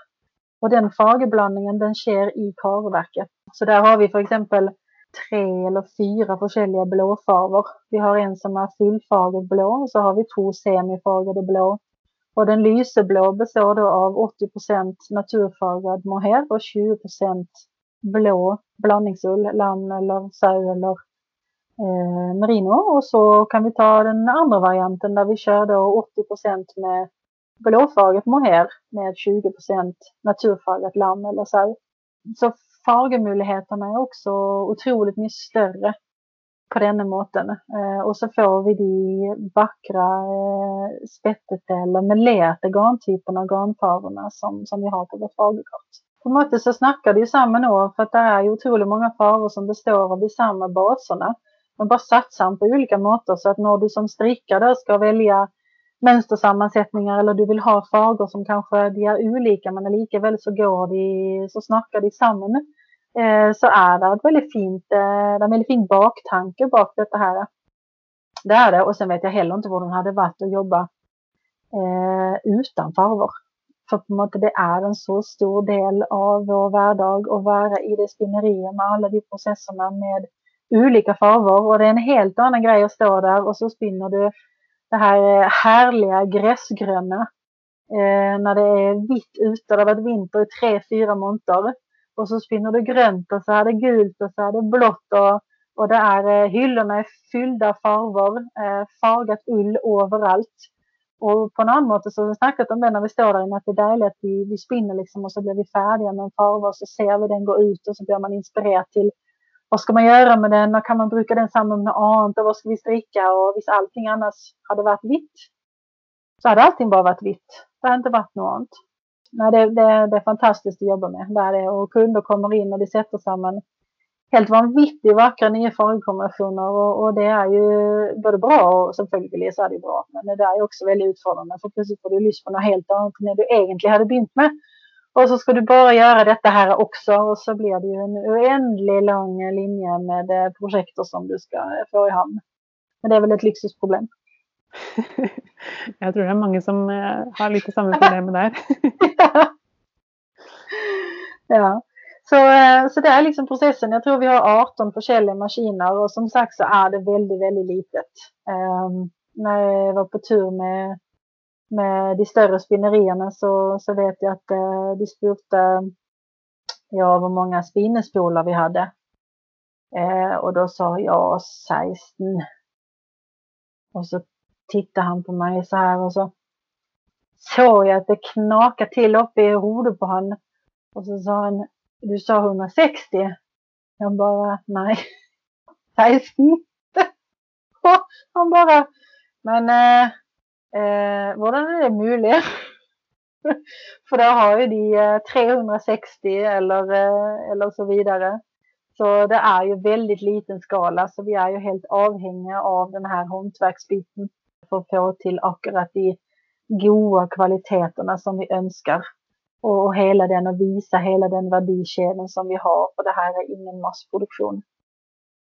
och den fargeblandningen den sker i karverket. Så där har vi för exempel tre eller fyra olika blåfarver. Vi har en som är fullfargad blå och så har vi två semifargade blå. Och den lyseblå består då av 80% naturfargad mohair och 20% blå blandningsull, lamm eller säl eller Eh, merino. Och så kan vi ta den andra varianten där vi kör då 80% med blåfargat mohair med 20% naturfargat lamm eller så. Så fargemöjligheterna är också otroligt mycket större på denna måten. Eh, och så får vi de vackra eh, spettet eller melerte garntyperna och som, som vi har på vårt fargekort. På något sätt så snackar det ju samma år för att det är ju otroligt många faror som består av de samma baserna. Men bara satsar på olika måter så att när du som strickare ska välja mönstersammansättningar eller du vill ha farger som kanske de är olika men likaväl så går de, så snackar de samman. Eh, så är det ett väldigt fint, eh, det är en väldigt fin baktanke bak detta här. Det är det och sen vet jag heller inte vad den hade varit att jobba eh, utan farvor. För på något det är en så stor del av vår vardag att vara i det spinneriet med alla de processerna med olika farver och det är en helt annan grej att stå där och så spinner du det här eh, härliga gräsgröna eh, när det är vitt ute, det har varit vinter i tre, fyra månader och så spinner du grönt och så är det gult och så är det blått och, och det är eh, hyllorna är fyllda farver, eh, fargat ull överallt. Och på något måte så har vi snackat om det när vi står där inne att det är dejligt att vi, vi spinner liksom och så blir vi färdiga med en farver och så ser vi den gå ut och så blir man inspirerad till vad ska man göra med den och kan man bruka den samman med något annat och vad ska vi stricka och visst allting annars hade varit vitt så hade allting bara varit vitt. Det hade inte varit något annat. Nej, det, det, det är fantastiskt att jobba med. Där det, och kunder kommer in och de sätter samman helt vanvittigt vackra nya formkombinationer. och, och, det är ju både bra och selvfølgelig så är det bra. Men det där är också väldigt utfordrande för plötsligt får du lyssna på något helt annat än det du egentligen hade begynt med. Och så ska du bara göra detta här också och så blir det ju en oändlig lång linje med eh, projekter som du ska få i hamn. Men det är väl ett lyxusproblem. Jag tror det är många som eh, har lite samma problem där. ja. Så, eh, så det är liksom processen. Jag tror vi har 18 olika maskiner och som sagt så är det väldigt, väldigt litet. Um, när jag var på tur med med de större spinnerierna så, så vet jag att eh, de spurte ja, hur många spinnespolar vi hade. Eh, och då sa jag 16. Och så tittade han på mig så här och så såg jag att det knakade till uppe i huvudet på honom. Och så sa han, du sa 160. Jag bara, nej, 16. han bara, men eh, Eh, hvordan er det mulig? For da har ju de eh, 360 eller, eh, eller så vidare. Så det är ju väldigt liten skala så vi är ju helt avhängiga av den här hantverksbiten för att få till akkurat de goda kvaliteterna som vi önskar. Och hela den och visa hela den värdekedjan som vi har för det här är ingen massproduktion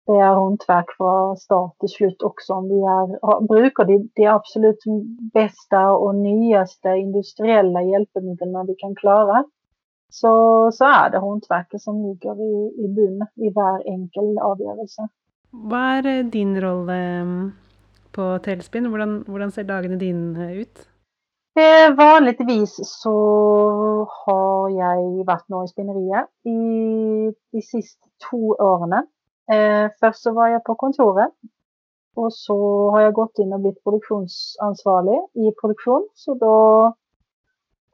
det är hantverk från start till slut också. Om vi är, brukar de, de absolut bästa och nyaste industriella hjälpmedlen vi kan klara så, så är det hantverket som ligger i, i bun i varje enkel avgörelse. Vad är din roll ehm, på Telspin? Hur ser dagarna dina ut? Eh, vanligtvis så har jag varit i spinneriet i de sista två åren. Eh, först så var jag på kontoret och så har jag gått in och blivit produktionsansvarig i produktion. Så då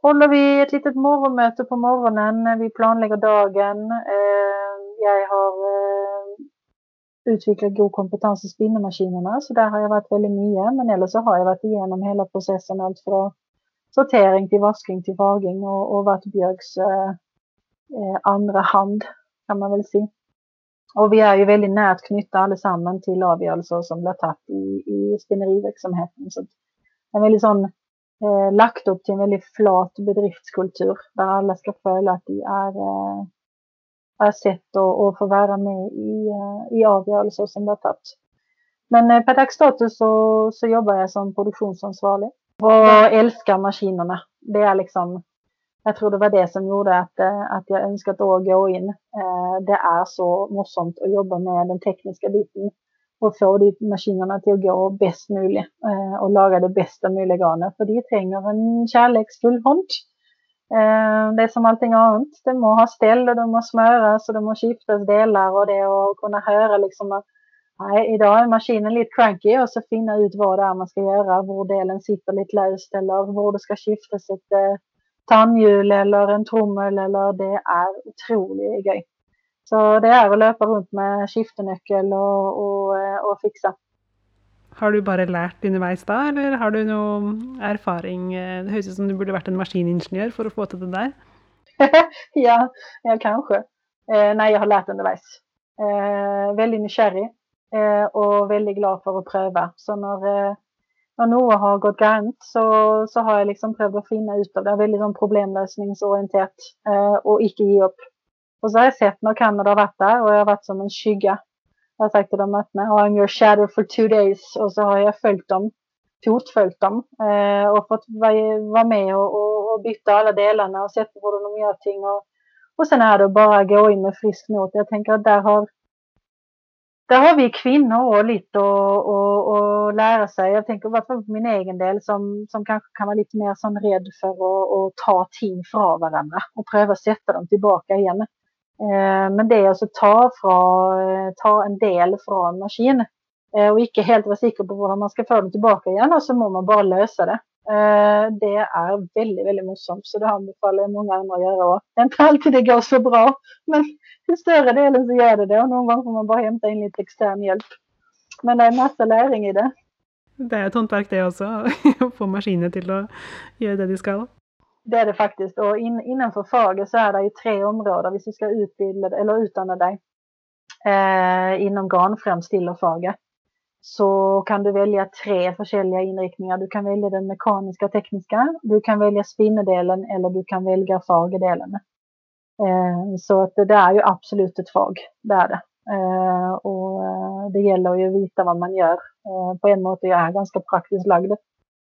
håller vi ett litet morgonmöte på morgonen vi planlägger dagen. Eh, jag har eh, utvecklat god kompetens i spinnmaskinerna, så där har jag varit väldigt nya. Men eller så har jag varit igenom hela processen, allt från sortering till vaskning till vaging och, och varit Björks eh, eh, andra hand kan man väl säga. Och vi är ju väldigt nära knyta allesammans till avgörelser som blir tagit i, i spinneriverksamheten. Så en väldigt sån eh, lagt upp till en väldigt flat bedriftskultur där alla ska följa att de är, eh, är sett och, och får vara med i, eh, i avgörelser som blir tagit. Men eh, per dags dato så, så jobbar jag som produktionsansvarig och älskar maskinerna. Det är liksom jag tror det var det som gjorde att, eh, att jag önskat att gå in. Eh, det är så morsomt att jobba med den tekniska biten och få de maskinerna till att gå bäst möjligt eh, och laga det bästa möjliga garnet. För det tränger en kärleksfull hand. Det är som allting annat. Det må ha ställ och det må smöras och det må skiftas delar och det och kunna höra liksom att nej, idag är maskinen lite cranky och så finna ut vad det är man ska göra, var delen sitter lite löst eller var det ska skiftas ett tandhjul eller en trommel eller det är otroligt gøy. Så det är att löpa runt med skiftenyckel och, och, eh, och fixa. Har du bara lärt underveis då eller har du någon erfaring? Det ut som du borde varit en maskiningenjör för att få till det där. ja, ja, kanske. Eh, nej, jag har lärt underveis. Eh, väldigt nykärrig eh, och väldigt glad för att pröva. Så när, eh, når noe har gått grant så, så, har jag liksom prövat att finna ut av det. Väldigt liksom problemlösningsorienterat eh, och icke ge upp. Och så har jag sett när Kanada har varit där och jag har varit som en skygga. Jag har sagt till dem att oh, I'm your shadow for two days. och så har jag följt dem, fotföljt dem, eh, och fått vara med och, och, och, byta alla delarna och sett hur de gör ting. Och, och sen är det bara att gå in med frisk not. Jag tänker att där har där har vi kvinnor och lite att lära sig. Jag tänker bara på min egen del som, som kanske kan vara lite mer som rädd för att, ta ting från varandra och pröva sätta dem tillbaka igen. Eh, men det är alltså ta, från, eh, ta en del från maskin och inte helt vara säker på hur man ska få dem tillbaka igen och så må man bara lösa det. Eh, det är väldigt, väldigt morsomt så det anbefaller jag många andra att göra. Det är inte alltid det går så bra men till större delen så gör det det och någon gång får man bara hämta in lite extern hjälp. Men det är massa läring i det. Det är ett hantverk det också, att få maskiner till att göra det de ska. Det är det faktiskt och in, innanför Fager så är det ju tre områden du ska utbilda eller utdanna dig eh, inom garnfrämst till och Fager. Så kan du välja tre olika inriktningar. Du kan välja den mekaniska och tekniska, du kan välja spinnedelen eller du kan välja fagerdelen. Eh, så att det är ju absolut ett fag, det är det. Eh, och eh, det gäller ju att veta vad man gör. På en måte jag är ganska praktiskt lagd.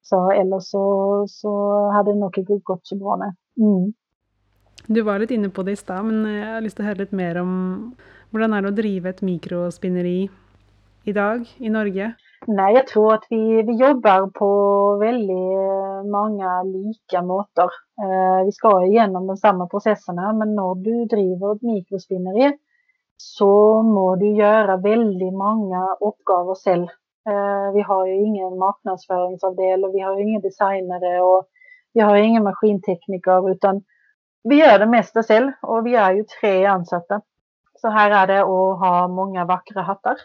Så eller så, så hade det nog inte gått så bra. Mm. Du var lite inne på det i stad, men jag har lust att höra lite mer om hur det är att driva ett mikrospinneri idag i Norge? Nej, jag tror att vi, vi jobbar på väldigt eh, många lika måter. Eh, vi ska igenom de samma processerna, men när du driver ett mikrospinneri så må du göra väldigt många uppgifter själv. Eh, vi har ju ingen marknadsföringsavdelning, vi har ingen designare och vi har ingen maskintekniker utan vi gör det mesta själv och vi är ju tre ansatta. Så här är det att ha många vackra hattar.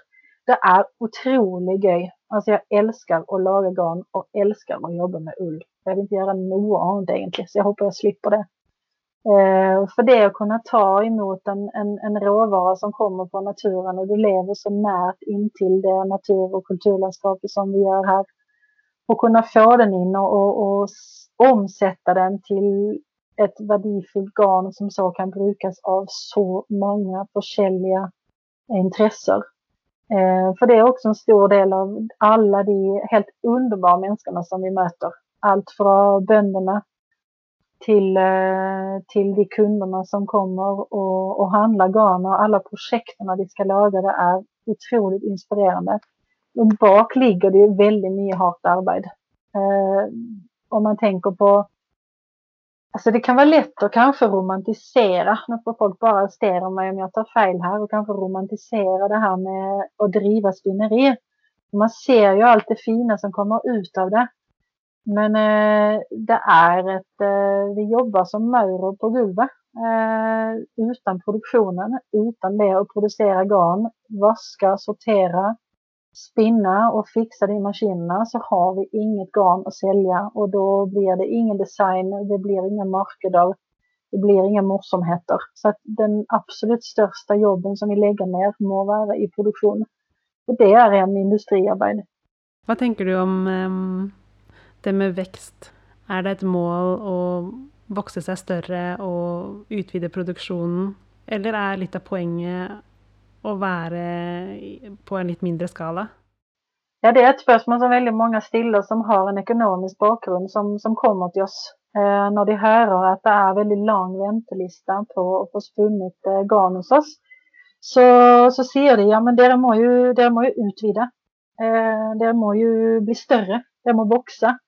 Det är otroligt gøy. Alltså jag älskar att laga garn och älskar att jobba med ull. Jag vill inte göra något annat egentligen, så jag hoppas jag slipper det. Eh, för det att kunna ta emot en, en, en råvara som kommer från naturen och du lever så nära intill det natur och kulturlandskapet som vi gör här. Och kunna få den in och, och, och omsätta den till ett värdefullt garn som så kan brukas av så många olika intressen. Eh, för det är också en stor del av alla de helt underbara människorna som vi möter. Allt från bönderna till, eh, till de kunderna som kommer och, och handlar garn och alla projekten vi ska laga. Det är otroligt inspirerande. Och bak ligger det väldigt mycket hårt arbete. Eh, om man tänker på Alltså det kan vara lätt att kanske romantisera, nu får folk bara arrestera mig om jag tar fel här, och kanske romantisera det här med att driva spinneri. Man ser ju allt det fina som kommer ut av det. Men eh, det är ett, eh, vi jobbar som maurer på gulvet. Eh, utan produktionen, utan det att producera garn, vaska, sortera, spinna och fixa de maskinerna så har vi inget garn att sälja och då blir det ingen design, det blir inga marknader, det blir inga morsomheter. Så att den absolut största jobben som vi lägger ner må vara i produktion. Och det är en industriarbete. Vad tänker du om um, det med växt? Är det ett mål att växa sig större och utvida produktionen? Eller är lite av poängen att vara på en lite mindre skala? Ja, det är ett spörsmål som väldigt många stiller som har en ekonomisk bakgrund som, som kommer till oss eh, när de hör att det är väldigt lång väntelista på att få spunnet eh, garn hos oss. Så, så ser de, ja men det må ju, det må ju utvida. Eh, det må ju bli större, eh, det må växa.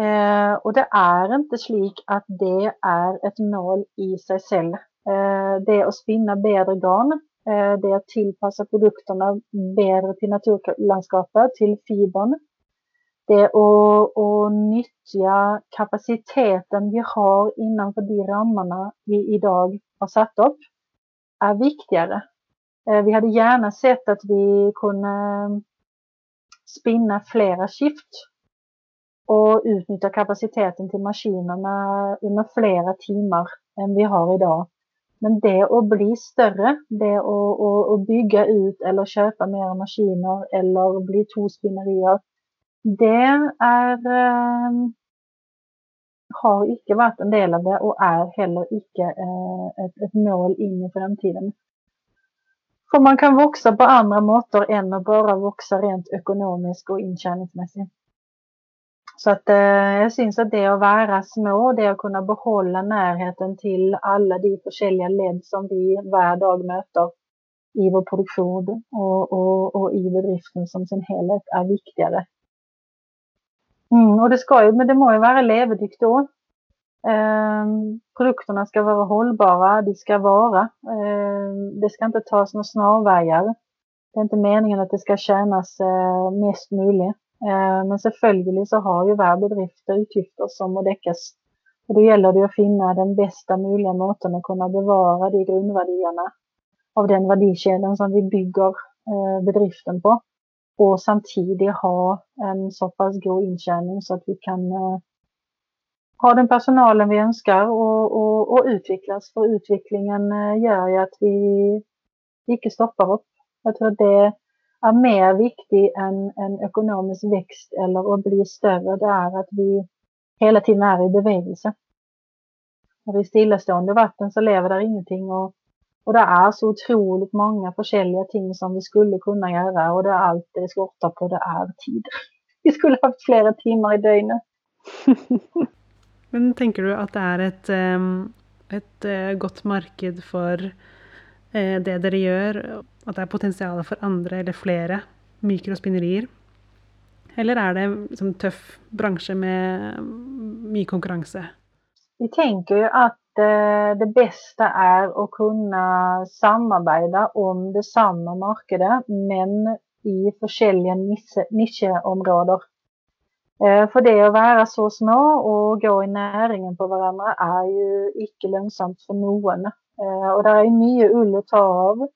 Eh, och det är inte slik att det är ett mål i sig själv. Eh, det att spinna bättre garn Eh, det är att tillpassa produkterna bättre till naturlandskapet, till fibern. Det är att, att nyttja kapaciteten vi har innanför de ramarna vi idag har satt upp är viktigare. Eh, vi hade gärna sett att vi kunde spinna flera skift och utnyttja kapaciteten till maskinerna under flera timmar än vi har idag. Men det att bli större, det att, att, att bygga ut eller köpa mer maskiner eller bli två spinnerier, det är, ehm, har inte varit en del av det, och är heller inte eh, ett, ett mål in i framtiden. För man kan växa på andra måter än att bara växa rent ekonomiskt och intjäningsmässigt. Så att, eh, jag syns att det att vara små, det att kunna behålla närheten till alla de olika led som vi varje dag möter i vår produktion och, och, och i bedriften som sin helhet, är viktigare. Mm, och det ska ju, men det må ju vara levedyktigt då. Eh, produkterna ska vara hållbara, de ska vara. Eh, det ska inte tas några snarvägar. Det är inte meningen att det ska tjänas eh, mest möjligt. Eh, men selvfølgelig så har ju hver bedrift utgifter som må dekkes. Og Da gjelder det å finne den bästa mulige måten å kunne bevare de grunnverdiene av den verdikjeden som vi bygger eh, bedriften på och samtidigt ha en så pass god intjäning så att vi kan eh, ha den personalen vi önskar och, och, och utvecklas. För utvecklingen gör ju att vi inte stoppar upp. Jag tror att det är mer viktig än en ekonomisk växt eller att bli större. Det är att vi hela tiden är i bevegelse. Och vi stillastående vatten så lever där ingenting och och det är så otroligt många forskjellige ting som vi skulle kunna göra och det är allt det skorter på, det är tid. Vi skulle haft flera timmar i dygnet. Men tänker du att det är ett, ehm, ett eh, gott marknad för eh, det dere gör? At det er potensial for andre eller flere mikrospinnerier? Eller er det en tøff bransje med mm, mye konkurranse? Vi tenker jo at Eh, det bästa är att kunna samarbeta om det samma markedet, men i forskjellige nisjeområder. Eh, for det å være så små og gå i næringen på hverandre er jo ikke lønnsomt for noen. Eh, og det er mye ull å ta av.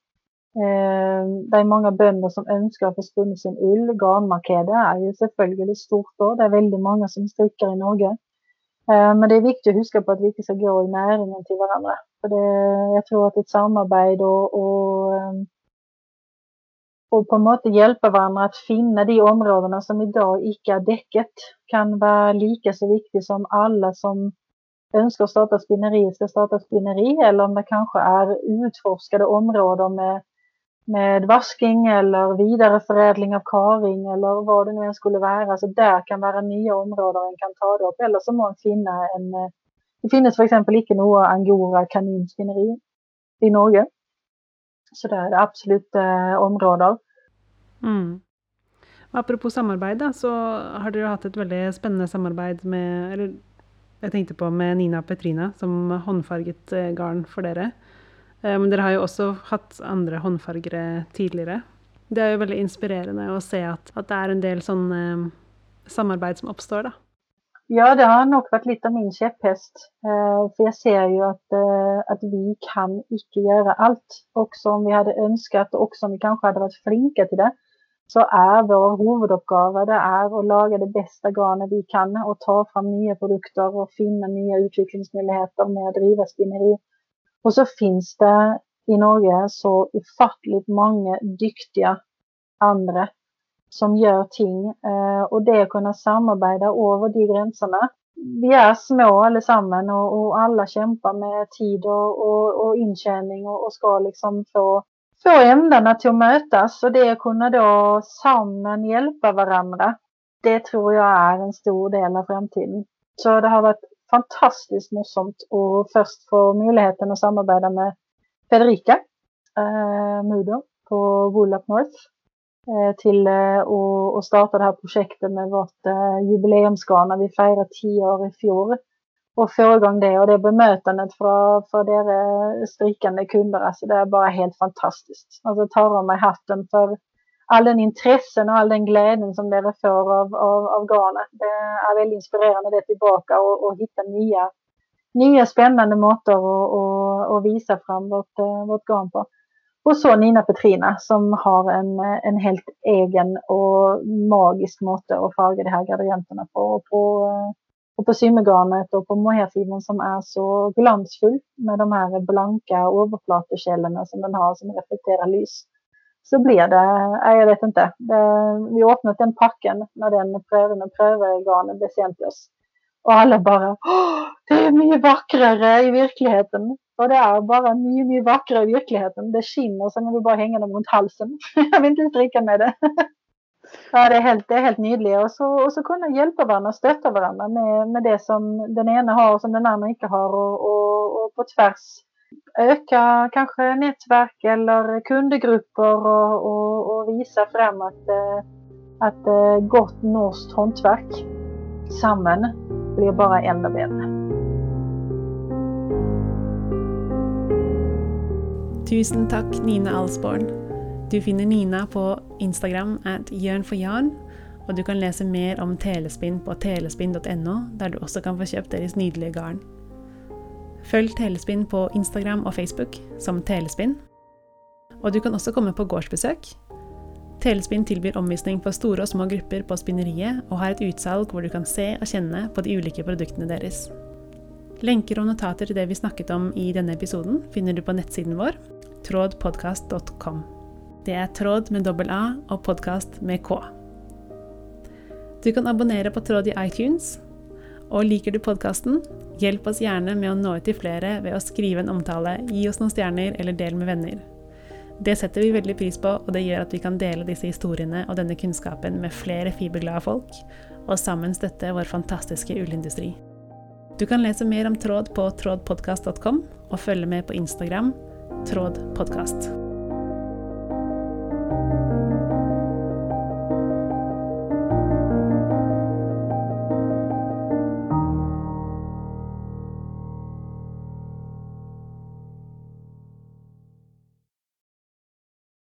Eh, det är många bönder som önskar få spunnet sin ull. Garnmarkedet är ju selvfølgelig stort då. Det är väldigt många som strickar i Norge. Eh, men det är viktigt att huska på att vi inte ska gå i näringen till varandra. För det, jag tror att ett samarbete och, och, ehm, och på något sätt hjälpa varandra att finna de områdena som idag icke är däcket kan vara lika så viktigt som alla som önskar starta spinneri ska starta spinneri eller om det kanske är utforskade områden med med vasking eller vidareförädling av karing eller vad det nu än skulle vara. Så där kan vara nya områden en kan ta det upp. Eller så må man finna en... Eh, det finns för exempel icke några angora kaninspinneri i Norge. Så det absolut eh, områden. Mm. Apropos samarbeid, så har du haft ett väldigt spännande samarbete med Eller jag tänkte på med Nina Petrina, som handfärgat eh, garn för er. Eh, men dere har jo også hatt andre håndfargere tidligere. Det er jo veldig inspirerende å se at, at det er en del sånn eh, samarbeid som oppstår, da. Ja, det har nok vært litt av min kjepphest. Eh, for jeg ser jo at, eh, at, vi kan ikke gjøre alt. Også om vi hadde ønsket, og også om vi kanskje hadde vært flinke til det, så er vår hovedoppgave det er å lage det beste garnet vi kan. Og ta fram nye produkter og finne nye utviklingsmuligheter med å drive spinneri. Och så finns det i Norge så ofattligt många duktiga andra som gör ting. Eh, og det att kunna samarbeta över de gränserna. Vi är små allesammans och, och alla kämpar med tid och, och, och intjäning och, och ska liksom få, få ändarna till att mötas. Och det att kunna då samman hjälpa varandra, det tror jag är en stor del av framtiden. Så det har varit fantastiskt morsomt och först få möjligheten att samarbeta med Federica eh, Mudo på Woolup North eh, till eh, starta det här projektet med vårt eh, jubileumsgarn när vi firar tio år i fjol. Och få igång det och det bemötandet för, för deras strikande kunder, alltså det är bara helt fantastiskt. Alltså tar de mig hatten för all den intressen och all den glädjen som dere får av, av, av garnet. Det är väldigt inspirerande det tillbaka och, och hitta nya, nya spännande måter och, och, och visa fram vårt, eh, vårt garn på. Och så Nina Petrina som har en, en helt egen och magisk måte att farga de här gradienterna på. på och på symmegarnet och på mohairfibern som är så glansfull med de här blanka överflatekällorna som den har som reflekterar lys så blir det, nej, jag vet inte. Det, vi har öppnat den packen när den pröven prövorganen bestämde oss. Och alla bara, det är mycket vackrare i verkligheten. Och det är bara mycket, mycket vackrare i verkligheten. Det skinner som om du bara hänger dem runt halsen. jag vill inte dricka med det. ja, det är helt, det är helt nydligt. Och så, och så kunna hjälpa varandra och stötta varandra med, med det som den ena har och som den andra inte har. Och, och, och på tvärs öka kanske nätverk eller kundgrupper och, och, och visa fram att, eh, att eh, gott norskt hantverk samman blir bara ännu bättre. Tusen tack Nina Alsborn. Du finner Nina på Instagram at jörnforjarn och du kan läsa mer om telespinn på telespinn.no där du också kan få köpa deras nydliga garn. Följ Telespinn på Instagram och Facebook som Telespinn. Och du kan också komma på gårdsbesök. Telespinn tillbyr omvisning på stora och små grupper på spinneriet och har ett utsalg där du kan se och känna på de olika produkterna deras. Länkar och notater till det vi snackat om i denna episoden finner du på nettsidan vår, trådpodcast.com. Det är tråd med dubbel A och podcast med K. Du kan abonnera på Tråd i iTunes. Och liker du podcasten, hjälp oss gärna med att nå ut till flera ved att skriva en omtale, ge oss några stjärnor eller del med vänner. Det sätter vi väldigt pris på, och det gör att vi kan dela dessa historier och denna kunskapen med flera fiberglada folk, och samman stötta vår fantastiska ullindustri. Du kan läsa mer om tråd på trådpodcast.com och följa med på Instagram, trådpodcast.